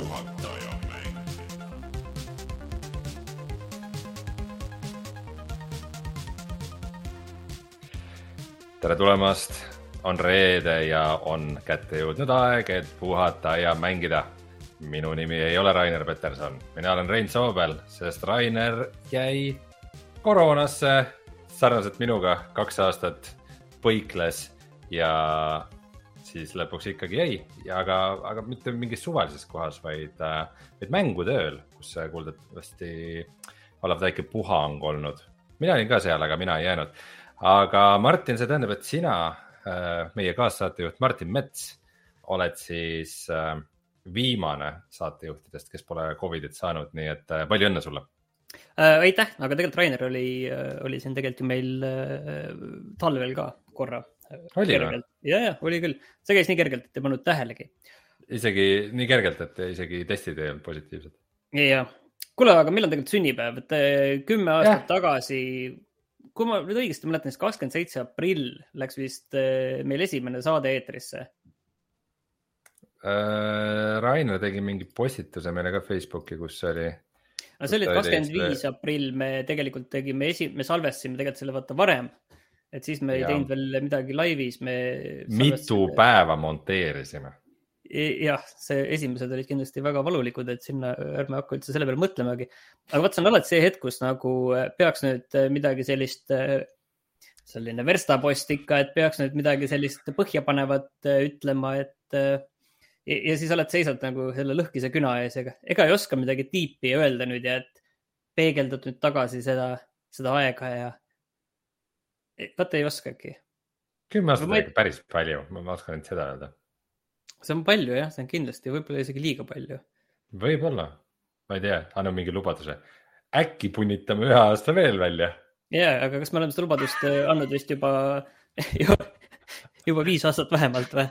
puhataja mäng. tere tulemast, on reede ja on kätte jõudnud aeg, et puhata ja mängida. minu nimi ei ole Rainer Peterson, mina olen Rein Soobel, sest Rainer jäi koroonasse sarnaselt minuga kaks aastat põikles ja siis lõpuks ikkagi jäi, aga, aga mitte mingis suvalises kohas, vaid, vaid mängutööl, kus kuuldavasti olevat väike puhang olnud. mina olin ka seal, aga mina ei jäänud. aga Martin, see tähendab, et sina, meie kaassaatejuht Martin Mets, oled siis äh, viimane saatejuhtidest, kes pole Covidit saanud, nii et äh, palju õnne sulle. äh,. aitäh, aga tegelikult Rainer oli, oli siin tegelikult ju meil äh, talvel ka korra. Oli või?? ja, ja oli küll, see käis nii kergelt, et ei pannud tähelegi. isegi nii kergelt, et isegi testid ei olnud positiivsed. ja, kuule, aga millal tegelikult sünnipäev, et äh, kümme aastat Jah. tagasi, kui ma nüüd õigesti mäletan, siis kakskümmend seitse aprill läks vist äh, meil esimene saade eetrisse. Äh, Rainer tegi mingi postituse meile ka Facebooki, kus oli, no see oli kakskümmend viis täiesti- aprill, me tegelikult tegime esi, me salvestasime tegelikult selle vaata varem. Et siis me ei Jaa. teinud veel midagi laivis, me. mitu päeva monteerisime. jah, see esimesed olid kindlasti väga valulikud, et sinna ärme hakka üldse selle peale mõtlemagi. aga vaat see on alati see hetk, kus nagu äh, peaks nüüd äh, midagi sellist, selline verstapost ikka, et peaks nüüd midagi sellist põhjapanevat äh, ütlema, et äh, ja, ja siis oled seisad nagu selle lõhkise küna ees, ega, ega ei oska midagi tiipi öelda nüüd ja et peegeldad nüüd tagasi seda, seda aega ja vaata ei oskagi. kümme aastat Ma on ikka päris palju, ma oskan ainult seda öelda. see on palju jah, see on kindlasti võib-olla isegi liiga palju. võib-olla, ma ei tea, anna mingi lubaduse. äkki punnitame ühe aasta veel välja? ja, aga kas me oleme seda lubadust äh, andnud vist juba, juba viis aastat vähemalt või?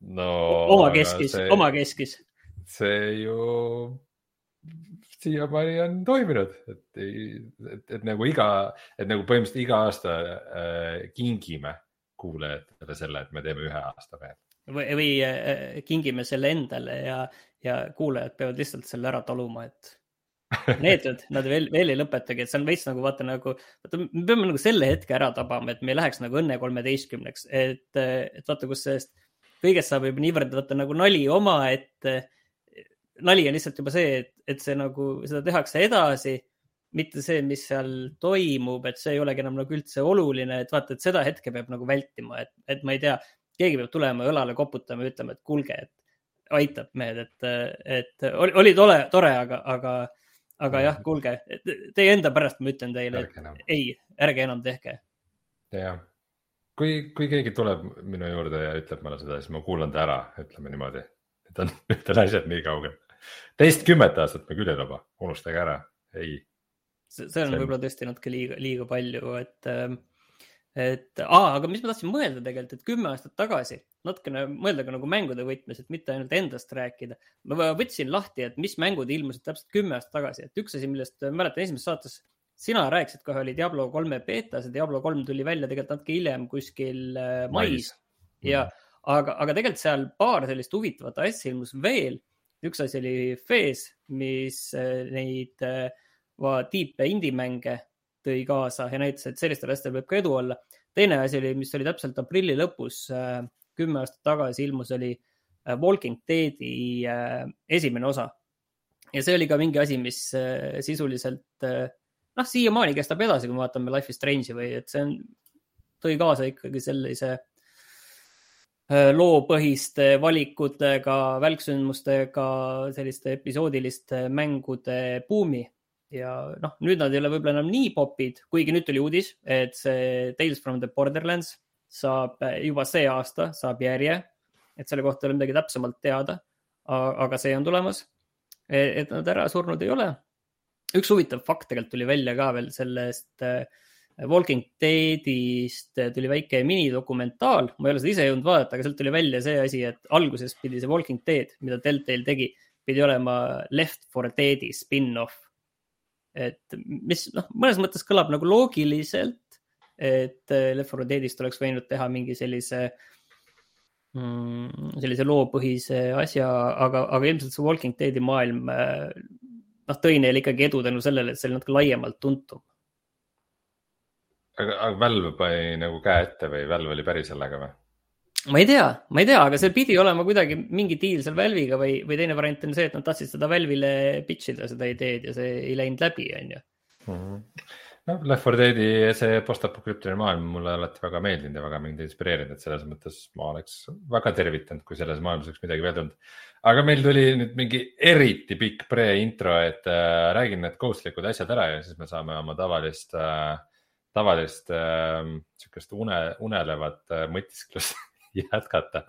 no. omakeskis, omakeskis. see ju siiamaani on toiminud, et et, et nagu iga, et nagu põhimõtteliselt iga aasta äh, kingime kuulajatele selle, et me teeme ühe aasta veel. või, või äh, kingime selle endale ja, ja kuulajad peavad lihtsalt selle ära taluma, et need nad veel, veel ei lõpetagi, et see on veits nagu vaata nagu, vaata me peame nagu selle hetke ära tabama, et me ei läheks nagu õnne kolmeteistkümneks, et, et vaata, kus sellest kõigest saab juba niivõrd vaata nagu nali oma, et eh, nali on lihtsalt juba see, et, et see nagu, seda tehakse edasi, mitte see, mis seal toimub, et see ei olegi enam nagu üldse oluline, et vaata, et seda hetke peab nagu vältima, et, et ma ei tea, keegi peab tulema õlale koputama ja ütlema, et kuulge, et aitab mehed, et, et oli, oli tore, tore, aga, aga, aga jah, kuulge, teie enda pärast ma ütlen teile, et ei, ärge enam tehke. jah, kui, kui keegi tuleb minu juurde ja ütleb mulle seda, siis ma kuulan ta ära, ütleme niimoodi. et on, nüüd on asjad nii kaugel. Teist kümmet aastat me küll ei luba, unustage ära, ei. see on See on- võib-olla tõesti natuke liiga, liiga palju, et, et aa, aga mis ma tahtsin mõelda tegelikult, et kümme aastat tagasi natukene mõelda ka nagu mängude võtmes, et mitte ainult endast rääkida. ma võtsin lahti, et mis mängud ilmusid täpselt kümme aastat tagasi, et üks asi, millest ma mäletan esimeses saates sina rääkisid kohe, oli Diablo kolme beeta, see Diablo kolm tuli välja tegelikult natuke hiljem kuskil äh, mais ja, aga, aga tegelikult seal paar sellist huvitavat asja ilmus veel. Üks asi oli Fez, mis äh, neid äh, tiipe indie-mänge tõi kaasa ja näitas, et sellistel asjadel võib ka edu olla. teine asi oli, mis oli täpselt aprilli lõpus, kümme aastat tagasi ilmus, oli äh, Walking Deadi äh, esimene osa. ja see oli ka mingi asi, mis äh, sisuliselt äh, noh, siiamaani kestab edasi, kui me vaatame Life is Strange'i või et see on, tõi kaasa ikkagi sellise äh, loopõhiste valikutega, välksündmustega, selliste episoodiliste mängude buumi. ja noh, nüüd nad ei ole võib-olla enam nii popid, kuigi nüüd tuli uudis, et see Tales from the Borderlands saab äh, juba see aasta, saab järje. et selle kohta ei ole midagi täpsemalt teada. aga see on tulemas. et nad ära surnud ei ole. üks huvitav fakt tegelikult tuli välja ka veel sellest äh, Walking Deadist tuli väike minidokumentaal, ma ei ole seda ise jõudnud vaadata, aga sealt tuli välja see asi, et alguses pidi see Walking Dead, mida Deltale tegi, pidi olema Left for Dead'i spin-off. et mis noh, mõnes mõttes kõlab nagu loogiliselt, et Left for Dead'ist oleks võinud teha mingi sellise mm, sellise loopõhise asja, aga, aga ilmselt see Walking Deadi maailm noh, tõi neile ikkagi edu tänu sellele, et see oli natuke laiemalt tuntum. Aga, aga Valve pani nagu käe ette või Valve oli päri sellega või? ma ei tea, ma ei tea, aga seal pidi olema kuidagi mingi diil seal Valve'iga või, või teine variant on see, et nad tahtsid seda Valve'ile pitch ida, seda ideed ja see ei läinud läbi, on ju. Noh, Left 4 Deadi see postapokalüptiline maailm mulle alati väga meeldinud ja väga mind inspireerinud, et selles mõttes ma oleks väga tervitanud, kui selles maailmas oleks midagi veel tulnud. aga meil tuli nüüd mingi eriti pikk pre-intro, et äh, räägin need kohustuslikud asjad ära ja siis me saame oma tavalist äh, tavalist äh, sihukest une, unelevat äh, mõtisklust jätkata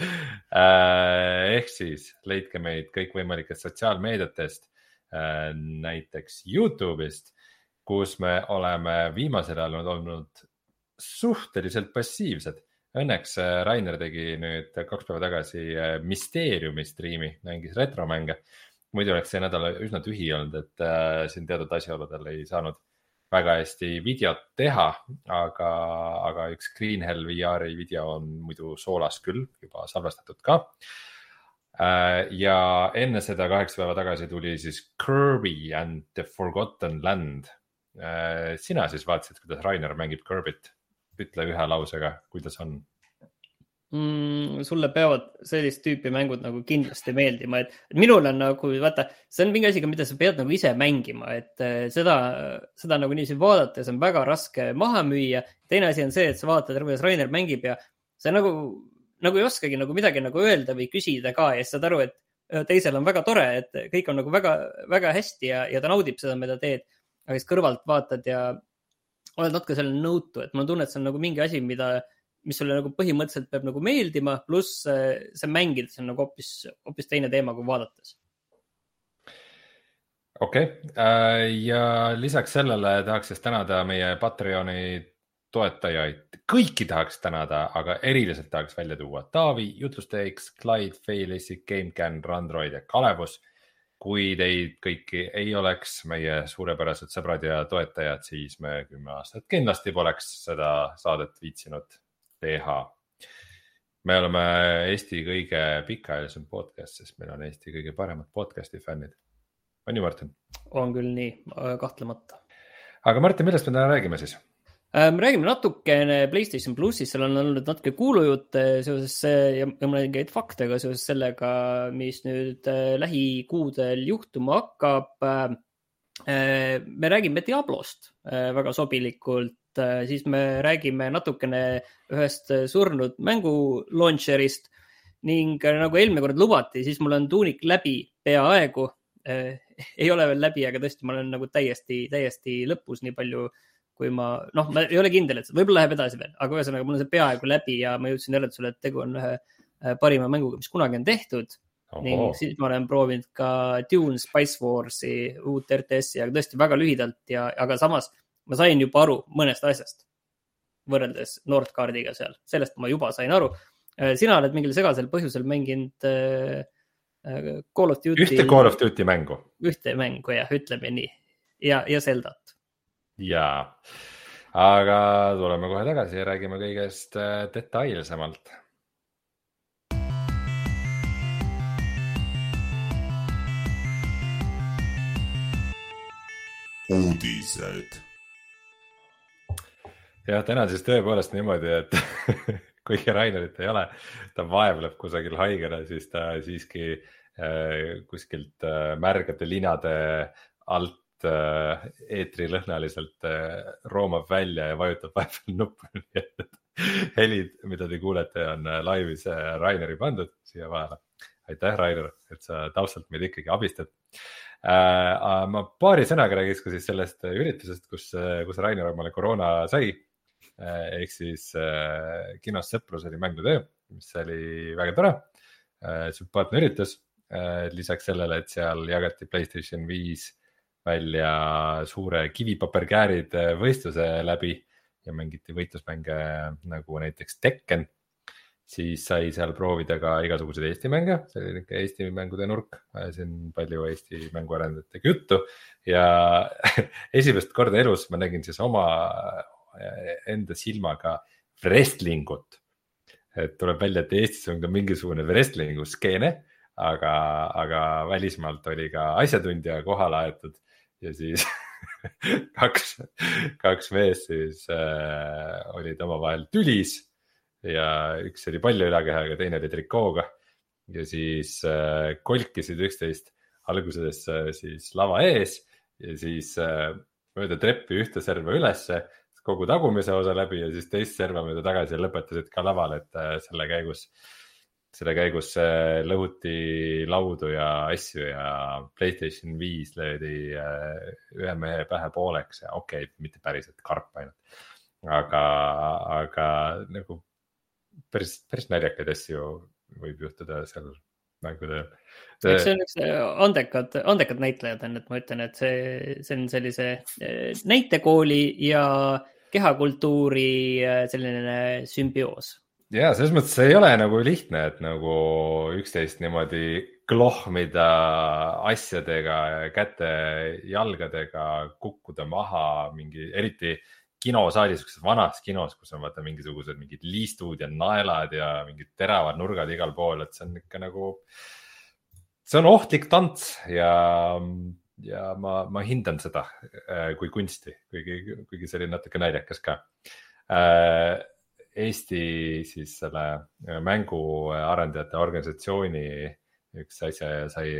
äh, ehk siis leidke meid kõikvõimalikest sotsiaalmeediatest, äh, näiteks Youtube'ist, kus me oleme viimasel ajal olnud suhteliselt passiivsed. Õnneks äh, Rainer tegi nüüd kaks päeva tagasi Mysteeriumi striimi, mängis retromänge. muidu oleks see nädal üsna tühi olnud, et siin teatud asjaoludel ei saanud väga hästi videot teha, aga, aga üks Green Hell VR-i video on muidu soolas küll juba salvestatud ka. Äh, ja enne seda kaheksa päeva tagasi tuli siis Kirby and the Forgotten Land. Äh, sina siis vaatasid, kuidas Rainer mängib Kirbyt, ütle ühe lausega, kuidas on mm,? sulle peavad sellist tüüpi mängud nagu kindlasti meeldima, et minul on nagu vaata, see on mingi asi, mida sa pead nagu ise mängima, et eh, seda, seda nagu niiviisi vaadates on väga raske maha müüa. teine asi on see, et sa vaatad, kuidas Rainer mängib ja sa nagu, nagu ei oskagi nagu midagi nagu öelda või küsida ka ja siis saad aru, et teisel on väga tore, et kõik on nagu väga, väga hästi ja, ja ta naudib seda, mida teed. aga siis kõrvalt vaatad ja oled natuke selline nõutu, et mul on tunne, et see on nagu mingi asi, mida mis sulle nagu põhimõtteliselt peab nagu meeldima, pluss see mängides on nagu hoopis, hoopis teine teema kui vaadates. okei okay. Äh, ja lisaks sellele tahaks siis tänada meie Patreoni toetajaid, kõiki tahaks tänada, aga eriliselt tahaks välja tuua Taavi, Jutlusteeks, Clyde, Failissi, GameCAN, Randroid ja Kalevus. kui teid kõiki ei oleks, meie suurepärased sõbrad ja toetajad, siis me kümme aastat kindlasti poleks seda saadet viitsinud teha. me oleme Eesti kõige pikaajalisem podcast, sest meil on Eesti kõige paremad podcast'i fännid. on ju, Martin? on küll nii, kahtlemata. aga Martin, millest me täna räägime siis? me ähm, räägime natukene Playstation plussist, seal on olnud natuke kuulujutte seoses ja, mõningaid fakte ka seoses sellega, mis nüüd äh, lähikuudel juhtuma hakkab. Äh, me räägime Diablost äh, väga sobilikult Äh, siis me räägime natukene ühest surnud mängu launcher'ist ning äh, nagu eelmine kord lubati, siis mul on tuunik läbi peaaegu eh,. ei ole veel läbi, aga tõesti, ma olen nagu täiesti, täiesti lõpus, nii palju kui ma, noh, ma ei ole kindel, et võib-olla läheb edasi veel, aga ühesõnaga mul on see peaaegu läbi ja ma jõudsin järeldusele, et tegu on ühe parima mänguga, mis kunagi on tehtud. Oho. ning siis ma olen proovinud ka Dune Spice Warsi uut RTS-i, aga tõesti väga lühidalt ja, aga samas ma sain juba aru mõnest asjast võrreldes Nordcardiga seal, sellest ma juba sain aru. Äh, sina oled mingil segasel põhjusel mänginud äh, äh, Call of Duty. ühte Call of Duty mängu. ühte mängu jah, ütleme nii ja, ja Zeldat. ja, aga tuleme kohe tagasi ja räägime kõigest detailsemalt uudised jah, täna siis tõepoolest niimoodi, et kuigi Rainerit ei ole, ta vaevleb kusagil haigena, siis ta siiski äh, kuskilt äh, märgade linade alt äh, eetrilõhnaliselt äh, roomab välja ja vajutab vahepeal nuppu nii et helid, mida te kuulete, on äh, laivis äh, Raineri pandud siia vahele. aitäh, Rainer, et sa taustalt meid ikkagi abistad äh,. ma paari sõnaga räägiks ka siis sellest üritusest, kus, kus Rainer omale koroona sai Äh, ehk siis äh, kinos Sõprus oli mängutöö, mis oli väga tore, äh, sümpaatne üritus. lisaks sellele, et seal jagati Playstation viis välja suure kivipaberkäärid võistluse läbi ja mängiti võitlusmänge nagu näiteks Tekken siis sai seal proovida ka igasuguseid Eesti mänge, see oli niisugune Eesti mängude nurk, siin palju Eesti mänguarendajatega juttu ja esimest korda elus ma nägin siis oma enda silmaga wrestling ut. et tuleb välja, et Eestis on ka mingisugune wrestling'u skeene, aga, aga välismaalt oli ka asjatundja kohale aetud ja siis kaks, kaks meest siis äh, olid omavahel tülis ja üks oli palju ülakehaga, teine oli trikooga ja siis äh, kolkisid üksteist alguses äh, siis lava ees ja siis äh, mööda treppi ühte serva ülesse, kogu tagumise osa läbi ja siis teist serva mööda tagasi ja lõpetasid ka laval, et äh, selle käigus, selle käigus äh, lõhuti laudu ja asju ja Playstation viis löödi äh, ühe mehe pähe pooleks ja okei okay,, mitte päriselt, karp ainult. aga, aga nagu päris, päris naljakaid asju võib juhtuda seal mängudel. eks see on üks andekad, andekad näitlejad on, et ma ütlen, et see, see on sellise näitekooli ja kehakultuuri selline sümbioos. ja selles mõttes see ei ole nagu lihtne, et nagu üksteist niimoodi klohmida asjadega, käte-jalgadega, kukkuda maha mingi, eriti kinosaalis, sihukeses vanas kinos, kus on vaata mingisugused mingid liistud ja naelad ja mingid teravad nurgad igal pool, et see on ikka nagu, see on ohtlik tants ja ja ma, ma hindan seda äh, kui kunsti, kuigi, kuigi see oli natuke naljakas ka. Äh, Eesti siis selle äh, mänguarendajate organisatsiooni üks asja sai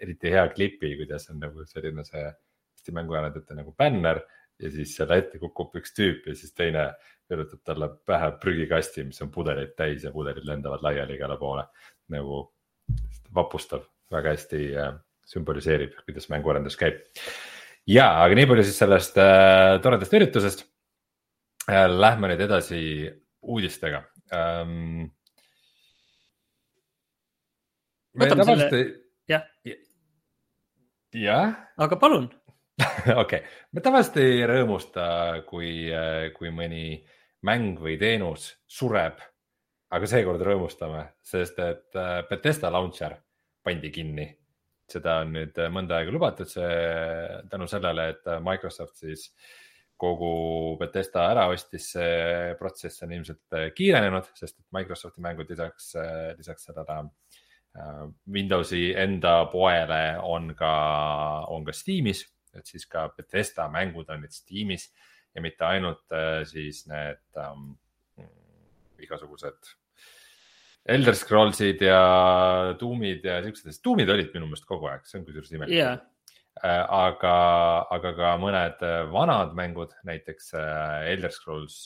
eriti hea klipi, kuidas on nagu selline see Eesti mänguarendajate nagu bänner ja siis selle ette kukub üks tüüp ja siis teine virutab talle pähe prügikasti, mis on pudeleid täis ja pudelid lendavad laiali igale poole. nagu vapustav, väga hästi sümboliseerib, kuidas mänguarendus käib. ja, aga nii palju siis sellest äh, toredast üritusest äh,. Lähme nüüd edasi uudistega ähm,. võtame tavaliselt... selle, jah. jah. aga palun okei okay., me tavaliselt ei rõõmusta, kui, äh, kui mõni mäng või teenus sureb. aga seekord rõõmustame, sest et äh, Betesta launcher pandi kinni seda on nüüd äh, mõnda aega lubatud, see tänu sellele, et äh, Microsoft siis kogu Betesta ära ostis, see protsess on ilmselt äh, kiirenenud, sest et Microsofti mängud lisaks, lisaks sellele Windowsi enda poele on ka, on ka Steamis, et siis ka Betesta mängud on nüüd Steamis ja mitte ainult siis need um, igasugused Elder Scrollsid ja Doom'id ja siuksed, sest Doom'id olid minu meelest kogu aeg, see on kusjuures imelik. Yeah.. Äh, aga, aga ka mõned äh, vanad mängud, näiteks äh, Elder Scrolls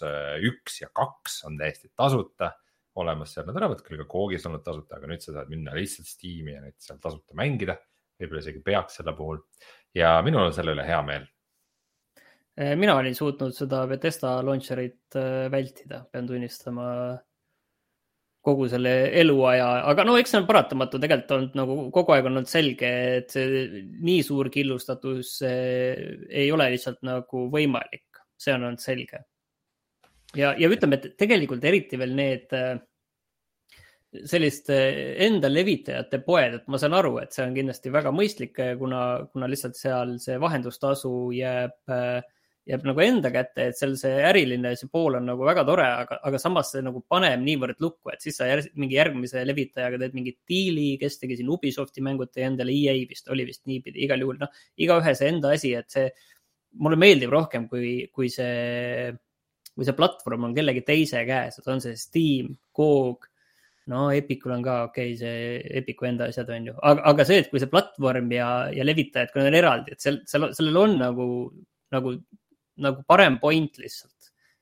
üks ja kaks on täiesti tasuta olemas seal, nad olevat küll ka Koogis olnud tasuta, aga nüüd sa saad minna lihtsalt Steam'i ja neid seal tasuta mängida. võib-olla isegi peaks selle puhul. Ja minul on selle üle hea meel. Mina olin suutnud seda Bethesda launcher'it vältida, pean tunnistama kogu selle eluaja, aga no eks see on paratamatu, tegelikult olnud nagu kogu aeg olnud selge, et see nii suur killustatus ei ole lihtsalt nagu võimalik, see on olnud selge. ja, ja ütleme, et tegelikult eriti veel need eh, selliste enda levitajate poed, et ma saan aru, et see on kindlasti väga mõistlik, kuna, kuna lihtsalt seal see vahendustasu jääb äh, jääb nagu enda kätte, et seal see äriline, see pool on nagu väga tore, aga, aga samas see nagu paneb niivõrd lukku, et siis sa jär, mingi järgmise levitajaga teed mingit diili, kes tegi siin Ubisofti mängud, tõi endale EA vist oli vist niipidi, igal juhul noh, igaühe see enda asi, et see mulle meeldib rohkem, kui, kui see, kui see platvorm on kellegi teise käes, et on see Steam, GOG no Epicul on ka okei okay,, see Epicu enda asjad on ju, aga, aga see, et kui see platvorm ja, ja levitajad, kui nad on eraldi, et seal, seal, sellel on nagu, nagu nagu parem point lihtsalt.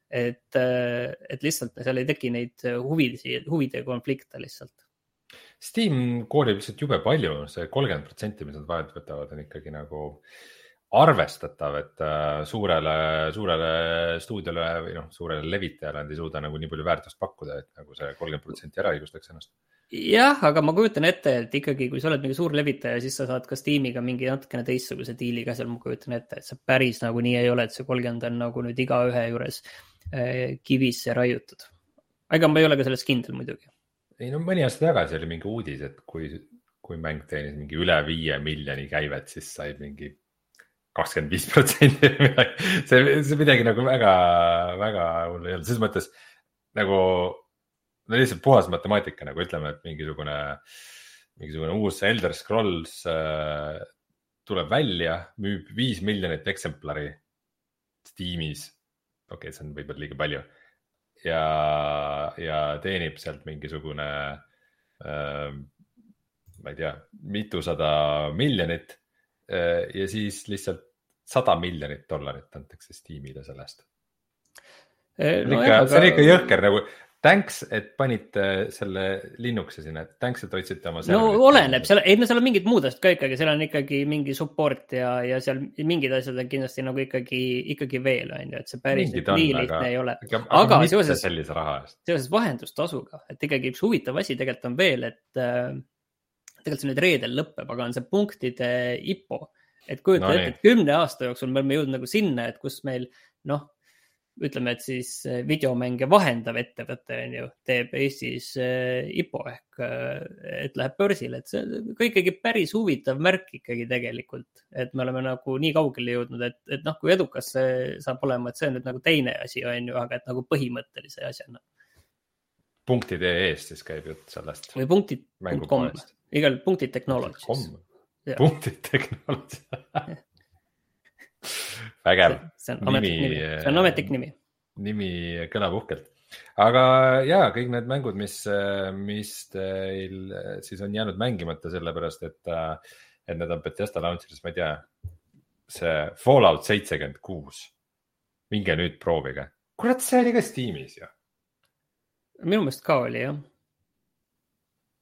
et, äh, et lihtsalt seal ei teki neid huvilisi, huvide konflikte lihtsalt. Steam koolib lihtsalt jube palju, see kolmkümmend protsenti, mis nad vahelt võtavad, on ikkagi nagu arvestatav, et äh, suurele, suurele stuudiole või noh, suurele levitajale nad ei suuda nagu nii palju väärtust pakkuda, et nagu see kolmkümmend protsenti ära õigustaks ennast jah, aga ma kujutan ette, et ikkagi, kui sa oled mingi suur levitaja, siis sa saad ka Steamiga mingi natukene teistsuguse diili ka seal, ma kujutan ette, et see päris nagu nii ei ole, et see kolmkümmend on nagu nüüd igaühe juures äh, kivisse raiutud. ega ma ei ole ka selles kindel muidugi. ei no mõni aasta tagasi oli mingi uudis, et kui, kui mäng teenis mingi üle viie miljoni käivet, siis said mingi kakskümmend viis protsenti või midagi. see, see midagi nagu väga, väga hull ei olnud, selles mõttes nagu no lihtsalt puhas matemaatika nagu ütleme, et mingisugune, mingisugune uus Elder Scrolls äh, tuleb välja, müüb viis miljonit eksemplari Steamis. okei okay,, see on võib-olla liiga palju ja, ja teenib sealt mingisugune äh,, ma ei tea, mitusada miljonit äh, ja siis lihtsalt sada miljonit dollarit antakse Steamile selle eest äh, no. ikka, see on ikka jõhker nagu Thanks, et panite selle Linuxi sinna, thanks, et hoidsite oma. no oleneb, seal, ei no seal on mingid muud asjad ka ikkagi, seal on ikkagi mingi support ja, ja seal mingid asjad on kindlasti nagu ikkagi, ikkagi veel on ju, et see päris nii lihtne aga, ei ole. aga, aga seoses, seoses vahendustasuga, et ikkagi üks huvitav asi tegelikult on veel, et äh, tegelikult see nüüd reedel lõpeb, aga on see punktide IPO. Et kujuta no, ette, et kümne aasta jooksul me oleme jõudnud nagu sinna, et kus meil noh ütleme, et siis eh, videomänge vahendav ettevõte on ju, teeb Eestis eh, IPO ehk, eh, et läheb börsile, et see on ka ikkagi päris huvitav märk ikkagi tegelikult, et me oleme nagu nii kaugele jõudnud, et, et noh, kui edukas see saab olema, et see on nüüd nagu teine asi, on ju, aga et nagu põhimõttelise asjana. punktid.ee eest siis käib jutt sellest. või punktid.com, igal punktid technologies. Punktid technologies vägev. see on ametlik nimi, nimi., see on ametlik nimi. nimi kõlab uhkelt, aga ja kõik need mängud, mis, mis teil siis on jäänud mängimata, sellepärast et, et need on Betesta launcher'is, ma ei tea, see Fallout seitsekümmend kuus. minge nüüd proovige, kurat, see oli ka Steamis ju. minu meelest ka oli jah.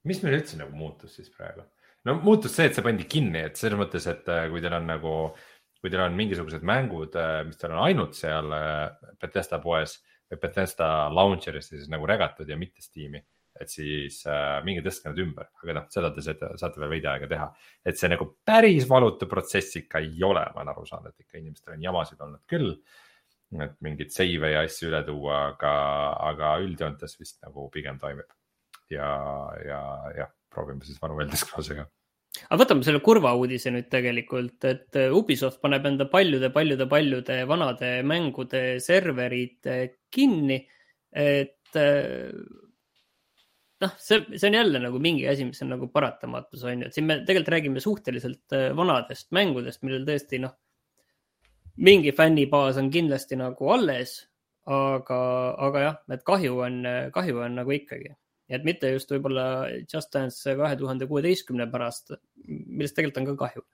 mis meil üldse nagu muutus siis praegu? No muutus see, et see pandi kinni, et selles mõttes, et kui teil on nagu äh, kui teil on mingisugused mängud, äh, mis teil on ainult seal äh, Betesta poes või Betesta launcher'is siis nagu regatud ja mitte Steam'i, et siis äh, minge tõstke need ümber, aga noh, seda te saate, saate veel veidi aega teha. et see nagu päris valutu protsess ikka ei ole, ma olen aru saanud, et ikka inimestel on jamasid olnud küll. et mingeid seive ja asju üle tuua, aga, aga üldjoontes vist nagu pigem toimib. ja, ja jah, proovime siis vanu Elder Scrolls'e ka aga võtame selle kurva uudise nüüd tegelikult, et Ubisoft paneb enda paljude-paljude-paljude vanade mängude serverid äh, kinni. et äh, noh, see, see on jälle nagu mingi asi, mis on nagu paratamatus, on ju, et siin me tegelikult räägime suhteliselt vanadest mängudest, millel tõesti noh, mingi fännibaas on kindlasti nagu alles, aga, aga jah, et kahju on, kahju on nagu ikkagi et mitte just võib-olla Just Dance kahe tuhande kuueteistkümne pärast, millest tegelikult on ka kahju.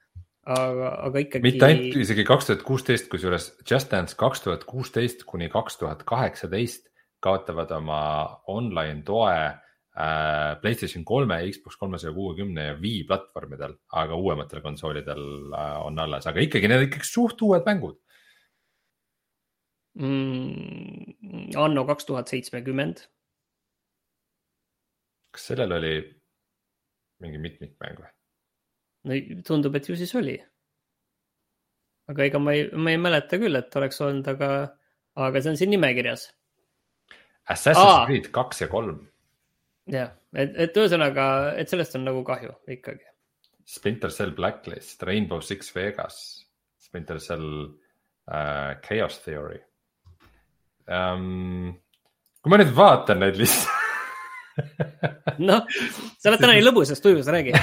aga, aga ikkagi. mitte ainult isegi kaks tuhat kuusteist, kusjuures Just Dance kaks tuhat kuusteist kuni kaks tuhat kaheksateist kaotavad oma online toe äh, Playstation kolme, Xbox kolmesaja kuuekümne ja Wii platvormidel, aga uuematel konsoolidel äh, on alles, aga ikkagi need on ikkagi suht uued mängud mm,. anno kaks tuhat seitsmekümmend kas sellel oli mingi mitmikmäng või? no tundub, et ju siis oli. aga ega ma ei, ma ei mäleta küll, et oleks olnud, aga, aga see on siin nimekirjas. Assassin's Aa. Creed kaks ja kolm. jah, et, et ühesõnaga, et sellest on nagu kahju ikkagi. Splinter Cell Blacklist, Rainbow Six Vegas, Splinter Cell uh, Chaos Theory um,. kui ma nüüd vaatan neid lihtsalt noh, sa oled täna nii lõbusas tujus, räägi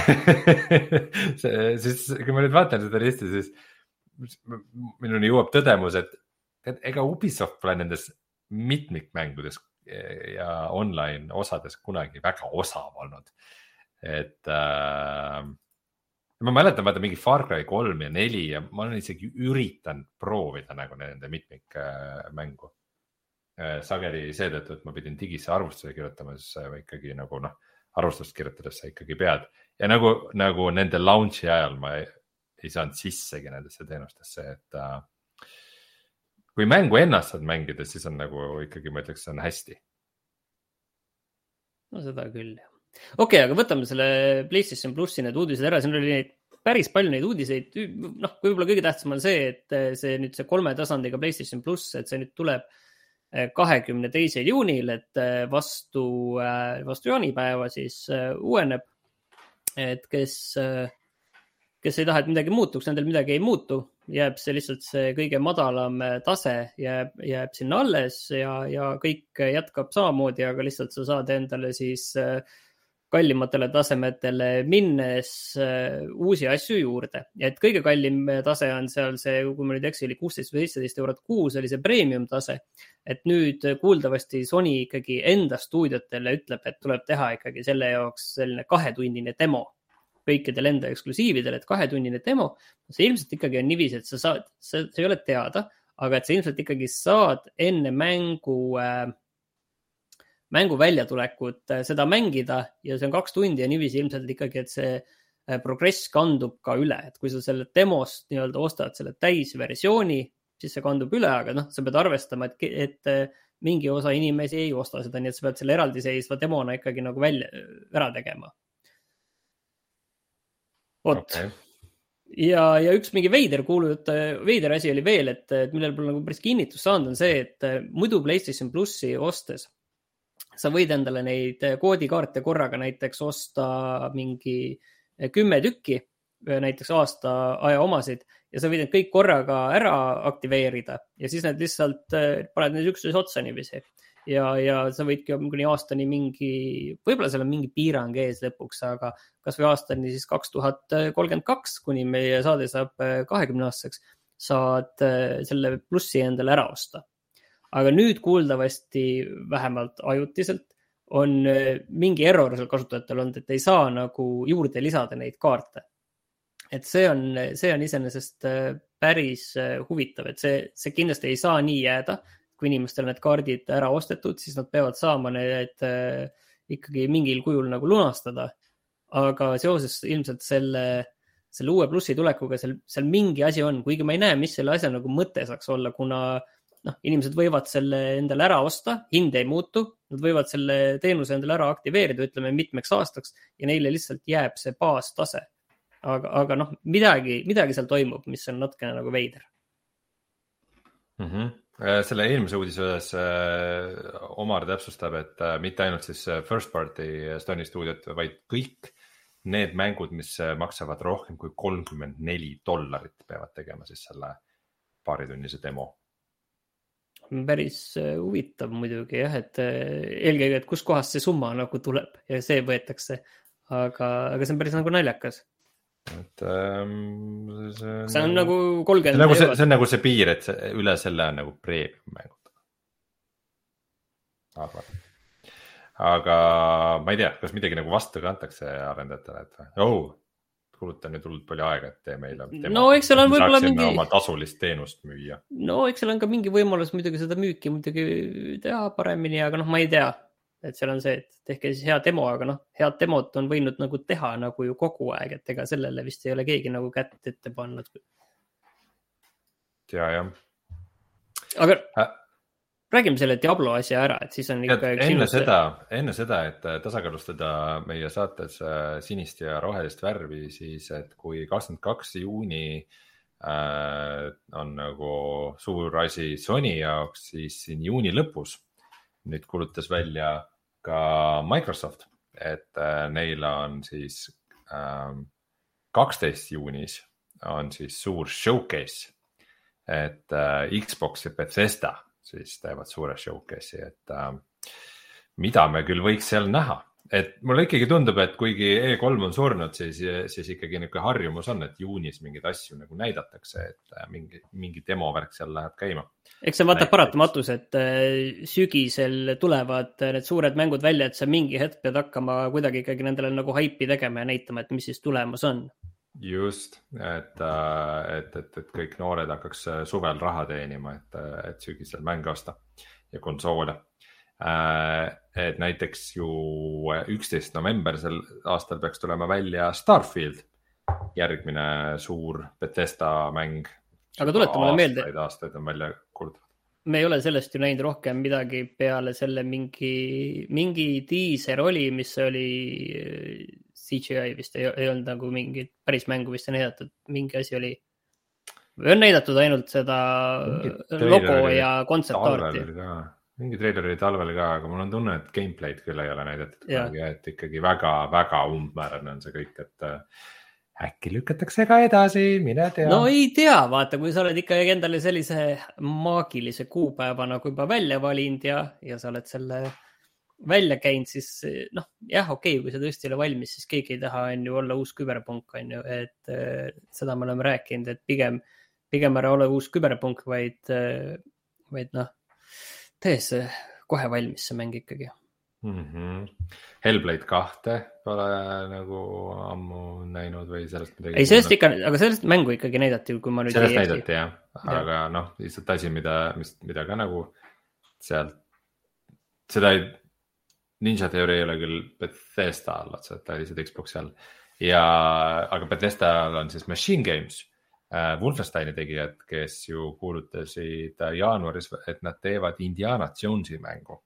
siis, kui ma nüüd vaatan seda listi, siis minuni jõuab tõdemus, et, et ega Ubisoft pole nendes mitmikmängudes ja online osades kunagi väga osav olnud. et äh, ma mäletan, vaata mingi Far Cry kolm ja neli ja ma olen isegi üritanud proovida nagu nende mitmikmängu Äh, sageli seetõttu, et ma pidin digisse arvustuse kirjutama, siis ikkagi nagu noh, arvustust kirjutades sa ikkagi pead ja nagu, nagu nende launch'i ajal ma ei, ei saanud sissegi nendesse teenustesse, et äh,. kui mängu ennast saad mängida, siis on nagu ikkagi, ma ütleks, see on hästi. no seda küll jah. okei okay,, aga võtame selle PlayStation plussi need uudised ära, siin oli neid päris palju neid uudiseid. noh, võib-olla kõige tähtsam on see, et see nüüd see kolme tasandiga PlayStation pluss, et see nüüd tuleb kahekümne teisel juunil, et äh, vastu, äh, vastu jaanipäeva siis äh, uueneb. et kes, kes ei taha, et midagi muutuks, nendel midagi ei muutu. jääb see lihtsalt see kõige madalam tase jääb, jääb sinna alles ja, ja kõik jätkab samamoodi, aga lihtsalt sa saad endale siis äh, kallimatele tasemetele minnes uh, uusi asju juurde. et kõige kallim tase on seal see, kui ma nüüd ei eksi, oli kuusteist või seitseteist eurot kuus oli see premium tase. et nüüd kuuldavasti Sony ikkagi enda stuudiotele ütleb, et tuleb teha ikkagi selle jaoks selline kahetunnine demo kõikidel enda eksklusiividel, et kahetunnine demo. see ilmselt ikkagi on niiviisi, et sa saad, see ei ole teada, aga et sa ilmselt ikkagi saad enne mängu äh, mängu väljatulekut äh, seda mängida ja see on kaks tundi ja niiviisi ilmselt ikkagi, et see äh, progress kandub ka üle, et kui sa selle demost nii-öelda ostad selle täisversiooni, siis see kandub üle, aga noh, sa pead arvestama, et, et äh, mingi osa inimesi ei osta seda, nii et sa pead selle eraldiseisva demona ikkagi nagu välja, ära tegema. vot okay. ja, ja üks mingi veider kuulujutt, veider asi oli veel, et, et millel pole nagu päris kinnitust saanud, on see, et muidu PlayStation plussi ostes sa võid endale neid koodikaarte korraga näiteks osta mingi kümme tükki, näiteks aasta aja omasid ja sa võid need kõik korraga ära aktiveerida ja siis need lihtsalt eh, paned need üksteise otsa niiviisi. ja, ja sa võidki kuni aastani mingi, võib-olla seal on mingi piirang ees lõpuks, aga kasvõi aastani siis kaks tuhat kolmkümmend kaks, kuni meie saade saab eh, kahekümne aastaseks, saad eh, selle plussi endale ära osta aga nüüd kuuldavasti vähemalt ajutiselt on äh, mingi error seal kasutajatel olnud, et ei saa nagu juurde lisada neid kaarte. et see on, see on iseenesest äh, päris äh, huvitav, et see, see kindlasti ei saa nii jääda. kui inimestel need kaardid ära ostetud, siis nad peavad saama need ikkagi mingil kujul nagu lunastada. aga seoses ilmselt selle, selle uue plussi tulekuga seal, seal mingi asi on, kuigi ma ei näe, mis selle asja nagu mõte saaks olla, kuna äh, noh, inimesed võivad selle endale ära osta, hind ei muutu, nad võivad selle teenuse endale ära aktiveerida, ütleme mitmeks aastaks ja neile lihtsalt jääb see baastase. aga, aga noh, midagi, midagi seal toimub, mis on natukene nagu veider mm. -hmm selle eelmise uudise osas äh, Omar täpsustab, et äh, mitte ainult siis first party Stony stuudiot, vaid kõik need mängud, mis maksavad rohkem kui kolmkümmend neli dollarit, peavad tegema siis selle paaritunnise demo päris äh, huvitav muidugi jah, et äh, eelkõige, et kuskohast see summa nagu tuleb ja see võetakse. aga, aga see on päris nagu naljakas. et ähm, see on. see on nagu kolmkümmend nagu eurot. see on nagu see piir, et see, üle selle on nagu premium mängud. arvan. aga ma ei tea, kas midagi nagu vastu ka antakse arendajatele, et oh, kulutan nüüd hullult palju aega, et tee meile. no eks seal on võib-olla mingi. oma tasulist teenust müüa. no eks seal on ka mingi võimalus muidugi seda müüki muidugi teha paremini, aga noh, ma ei tea. et seal on see, et tehke siis hea demo, aga noh, head demot on võinud nagu teha nagu ju kogu aeg, et ega sellele vist ei ole keegi nagu kätt ette pannud. ja, jah. aga äh, räägime selle Diablo asja ära, et siis on ikka. enne seda, enne seda, et äh, tasakaalustada meie saates äh, sinist ja rohelist värvi, siis et kui kakskümmend kaks juuni äh, on nagu suur asi Sony jaoks, siis siin juuni lõpus nüüd kuulutas välja ka Microsoft, et äh, neil on siis ähm, kaksteist äh, juunis on siis suur showcase, et äh, Xbox ja Bethesda siis teevad suure showcase'i, et äh, mida me küll võiks seal näha. et mulle ikkagi tundub, et kuigi E3 on surnud, siis, siis ikkagi niisugune harjumus on, et juunis mingeid asju nagu näidatakse, et äh, mingi, mingi demovärk seal läheb käima. eks see on vaata paratamatus, et äh, sügisel tulevad need suured mängud välja, et sa mingi hetk pead hakkama kuidagi ikkagi nendele nagu haipi tegema ja näitama, et mis siis tulemas on just, et, äh, et, et, et kõik noored hakkaks äh, suvel raha teenima, et, äh, et sügisel mänge osta ja konsoole. et näiteks ju üksteist november sel aastal peaks tulema välja Starfield, järgmine suur Betesta mäng. aga tuleta mulle meelde. aastaid on välja kuulutatud me ei ole sellest ju näinud rohkem midagi peale selle mingi, mingi diiser oli, mis oli CGI vist ei, ei olnud nagu mingit päris mängu vist ei näidatud, mingi asi oli. või on näidatud ainult seda logo ja kontsertarti? mingi treiler oli talvel ka, aga mul on tunne, et gameplay'd küll ei ole näidatud kunagi, et ikkagi väga-väga umbmäärane on see kõik, et äkki lükatakse ka edasi, mine tea. no ei tea, vaata, kui sa oled ikkagi endale sellise maagilise kuupäeva nagu juba välja valinud ja, ja sa oled selle välja käinud, siis noh, jah, okei okay,, kui see tõesti ei ole valmis, siis keegi ei taha, on ju, olla uus küberpunk, on ju, et äh, seda me oleme rääkinud, et pigem, pigem ära ole uus küberpunk, vaid äh,, vaid noh, tee see kohe valmis, see mäng ikkagi mm. -hmm. Hellblade kahte pole nagu ammu näinud või sellest midagi? ei, sellest ikka, aga sellest mängu ikkagi näidati, kui ma nüüd sellest ei näidati jah, aga ja. noh, lihtsalt asi, mida, mis, mida ka nagu sealt, seda ei, Ninja Theory ei ole küll Bethesda all otseselt, ta oli lihtsalt Xbox'i all. ja, aga Bethesda on siis Machine Games äh,, Wolfensteini tegijad, kes ju kuulutasid jaanuaris, et nad teevad Indiana Jonesi mängu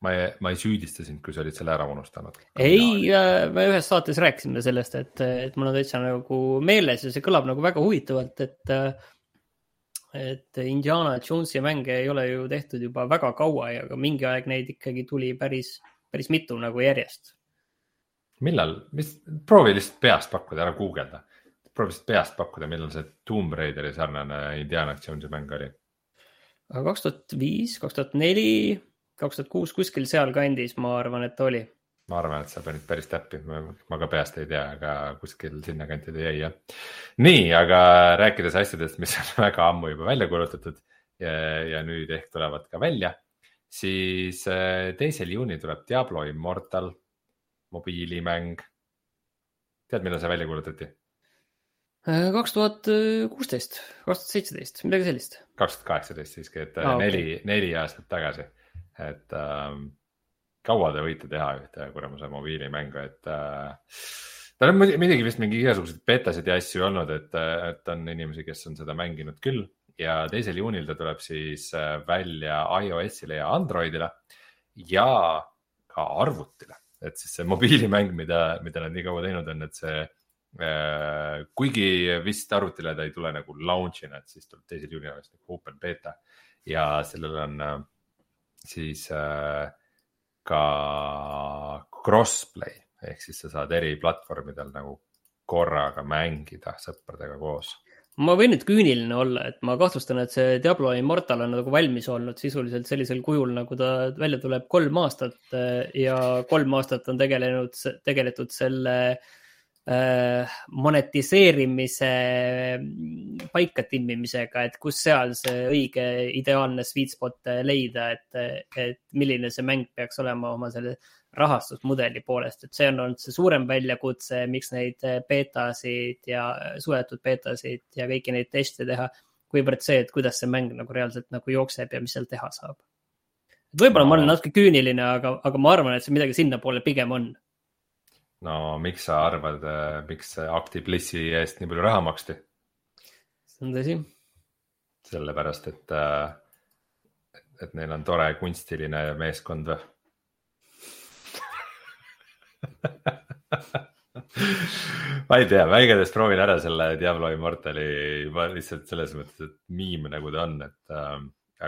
ma ei, ma ei süüdista sind, kui sa olid selle ära unustanud. ei, äh, me ühes saates rääkisime sellest, et, et mul on täitsa nagu meeles ja see kõlab nagu väga huvitavalt, et. Et Indiana Jonesi mänge ei ole ju tehtud juba väga kaua ja ka mingi aeg neid ikkagi tuli päris, päris mitu nagu järjest. millal, mis, proovi lihtsalt peast pakkuda, ära guugelda. proovi lihtsalt peast pakkuda, millal see Tomb Raideri sarnane Indiana Jonesi mäng oli. kaks tuhat viis, kaks tuhat neli kaks tuhat kuus kuskil sealkandis, ma arvan, et oli. Ma arvan, et sa panid päris täppi, ma ka peast ei tea, aga kuskil sinnakanti ta jäi jah. nii, aga rääkides asjadest, mis on väga ammu juba välja kuulutatud ja, ja nüüd ehk tulevad ka välja, siis äh, teisel juunil tuleb Diablo Immortal mobiilimäng. tead, millal see välja kuulutati? Äh, kaks tuhat kuusteist, kaks tuhat seitseteist, midagi sellist. kaks tuhat kaheksateist siiski, et ah, neli okay., neli aastat tagasi et äh, kaua te võite teha ühte kuramuse mobiilimängu, et äh, tal on muidugi vist mingi igasuguseid betasid ja asju olnud, et, et on inimesi, kes on seda mänginud küll ja teisel juunil ta tuleb siis äh, välja iOS-ile ja Androidile ja ka arvutile, et siis see mobiilimäng, mida, mida nad nii kaua teinud on, et see äh,. kuigi vist arvutile ta ei tule nagu launch'ina, et siis tuleb teisel juunil alles nagu open beta ja sellel on äh, siis äh, ka crossplay ehk siis sa saad eri platvormidel nagu korraga mängida sõpradega koos. ma võin nüüd küüniline olla, et ma kahtlustan, et see Diablo Immortal on nagu valmis olnud sisuliselt sellisel kujul, nagu ta välja tuleb kolm aastat äh, ja kolm aastat on tegelenud, tegeletud selle Äh, monetiseerimise mm, paika timmimisega, et kus seal see õige ideaalne sweet spot leida, et, et milline see mäng peaks olema oma selle rahastusmudeli poolest, et see on olnud see suurem väljakutse, miks neid beetasid ja suletud beetasid ja kõiki neid teste teha. kuivõrd see, et kuidas see mäng nagu reaalselt nagu jookseb ja mis seal teha saab. võib-olla ma olen natuke küüniline, aga, aga ma arvan, et see midagi sinnapoole pigem on no miks sa arvad, äh, miks Actiblissi eest nii palju raha maksti? see on tõsi. sellepärast, et, äh, et neil on tore kunstiline meeskond või ma ei tea, ma igatahes proovin ära selle Diablo Immortali juba lihtsalt selles mõttes, et miim nagu ta on, et äh,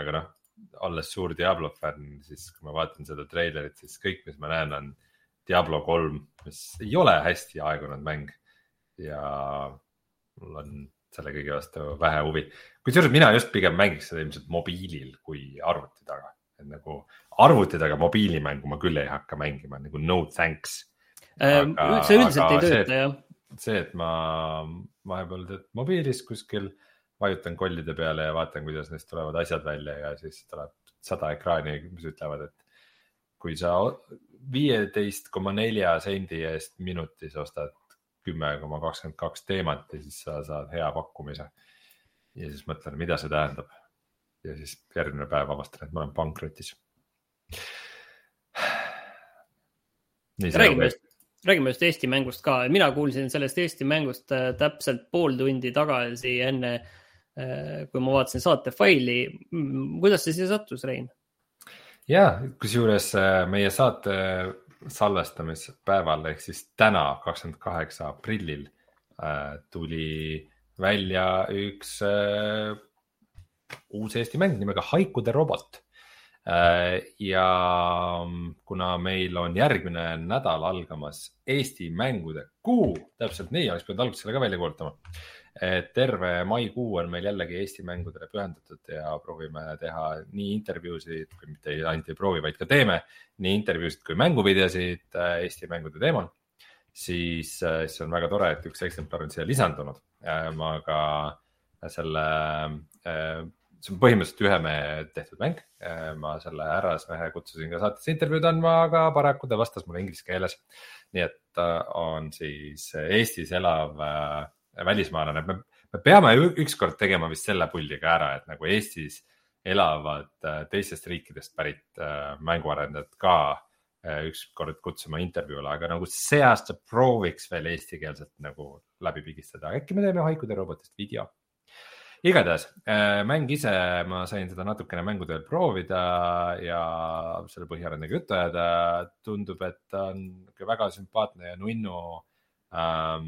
aga noh, olles suur Diablo fänn, siis kui ma vaatan seda treilerit, siis kõik, mis ma näen, on Diablo kolm, mis ei ole hästi aegunud mäng ja mul on selle kõige vastu vähe huvi. kusjuures mina just pigem mängiks seda ilmselt mobiilil kui arvuti taga, et nagu arvuti taga mobiilimängu ma küll ei hakka mängima nagu no thanks ähm,. see üldiselt ei tööta jah. see, et ma vahepeal tead mobiilis kuskil vajutan kollide peale ja vaatan, kuidas neist tulevad asjad välja ja siis tuleb sada ekraani, mis ütlevad, et kui sa viieteist koma nelja sendi eest minutis ostad kümme koma kakskümmend kaks teemat ja siis sa saad hea pakkumise. ja siis mõtlen, mida see tähendab. ja siis järgmine päev avastan, et ma olen pankrotis. räägime just, räägime just Eesti mängust ka, mina kuulsin sellest Eesti mängust äh, täpselt pool tundi tagasi enne, äh, kui ma vaatasin saate faili. kuidas see siia sattus, Rein? Ja kusjuures äh, meie saate salvestamispäeval ehk siis täna, kakskümmend kaheksa aprillil äh, tuli välja üks äh, uus Eesti mäng nimega Haikude robot. Ja kuna meil on järgmine nädal algamas Eesti mängude kuu, täpselt nii, oleks pidanud alguses selle ka välja kuulutama et terve maikuu on meil jällegi Eesti mängudele pühendatud ja proovime teha nii intervjuusid, kui mitte ainult ei proovi, vaid ka teeme nii intervjuusid kui mänguvideosid äh, Eesti mängude teemal. siis, äh, siis on väga tore, et üks eksemplar on siia lisandunud. Äh, ma ka selle, see on põhimõtteliselt ühe mehe tehtud mäng. ma selle härrasmehe kutsusin ka saatesse intervjuud andma, aga paraku ta vastas mulle inglise keeles. nii et on siis Eestis elav välismaalane, me, me peame ükskord tegema vist selle puldi ka ära, et nagu Eestis elavad äh, teistest riikidest pärit äh, mänguarendajad ka äh, ükskord kutsuma intervjuule, aga nagu see aasta prooviks veel eestikeelselt nagu läbi pigistada, äkki me teeme haikude robotist video igatahes mäng ise, ma sain seda natukene mängude veel proovida ja selle põhjal nendega juttu ajada. tundub, et ta on väga sümpaatne ja nunnu ähm,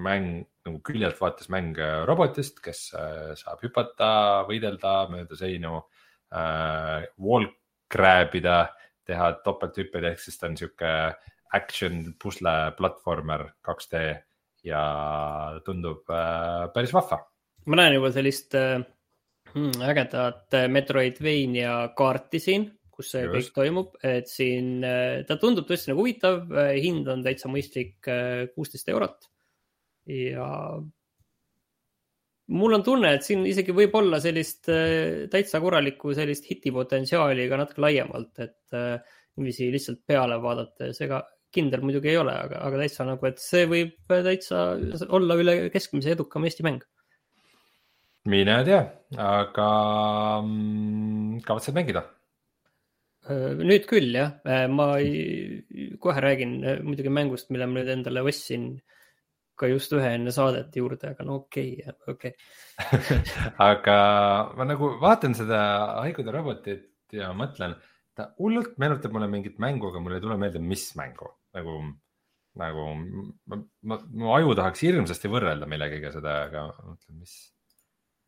mäng nagu küljelt vaates mäng äh, robotist, kes äh, saab hüpata, võidelda mööda seinu äh,, wall grab ida, teha topelthüppeid, ehk siis ta on sihuke action pusle platvormer 2D ja tundub äh, päris vahva. ma näen juba sellist äh, hmm, ägedat Metroidvania kaarti siin, kus see Just. kõik toimub, et siin ta tundub tõesti nagu huvitav, hind on täitsa mõistlik, kuusteist eurot ja mul on tunne, et siin isegi võib olla sellist äh, täitsa korralikku sellist hitipotentsiaali ka natuke laiemalt, et äh, niiviisi lihtsalt peale vaadates, ega kindel muidugi ei ole, aga, aga täitsa nagu, et see võib täitsa olla üle keskmise edukam Eesti mäng. mine tea, aga mm, kavatsed mängida? Äh, nüüd küll jah, ma ei, kohe räägin muidugi mängust, mille ma nüüd endale ostsin ka just ühe enne saadet juurde, aga no okei okay,, okei okay. aga ma nagu vaatan seda haigude robotit ja mõtlen, ta hullult meenutab mulle mingit mängu, aga mul ei tule meelde, mis mängu nagu, nagu ma, ma, mu aju tahaks hirmsasti võrrelda millegagi seda, aga mõtlen, mis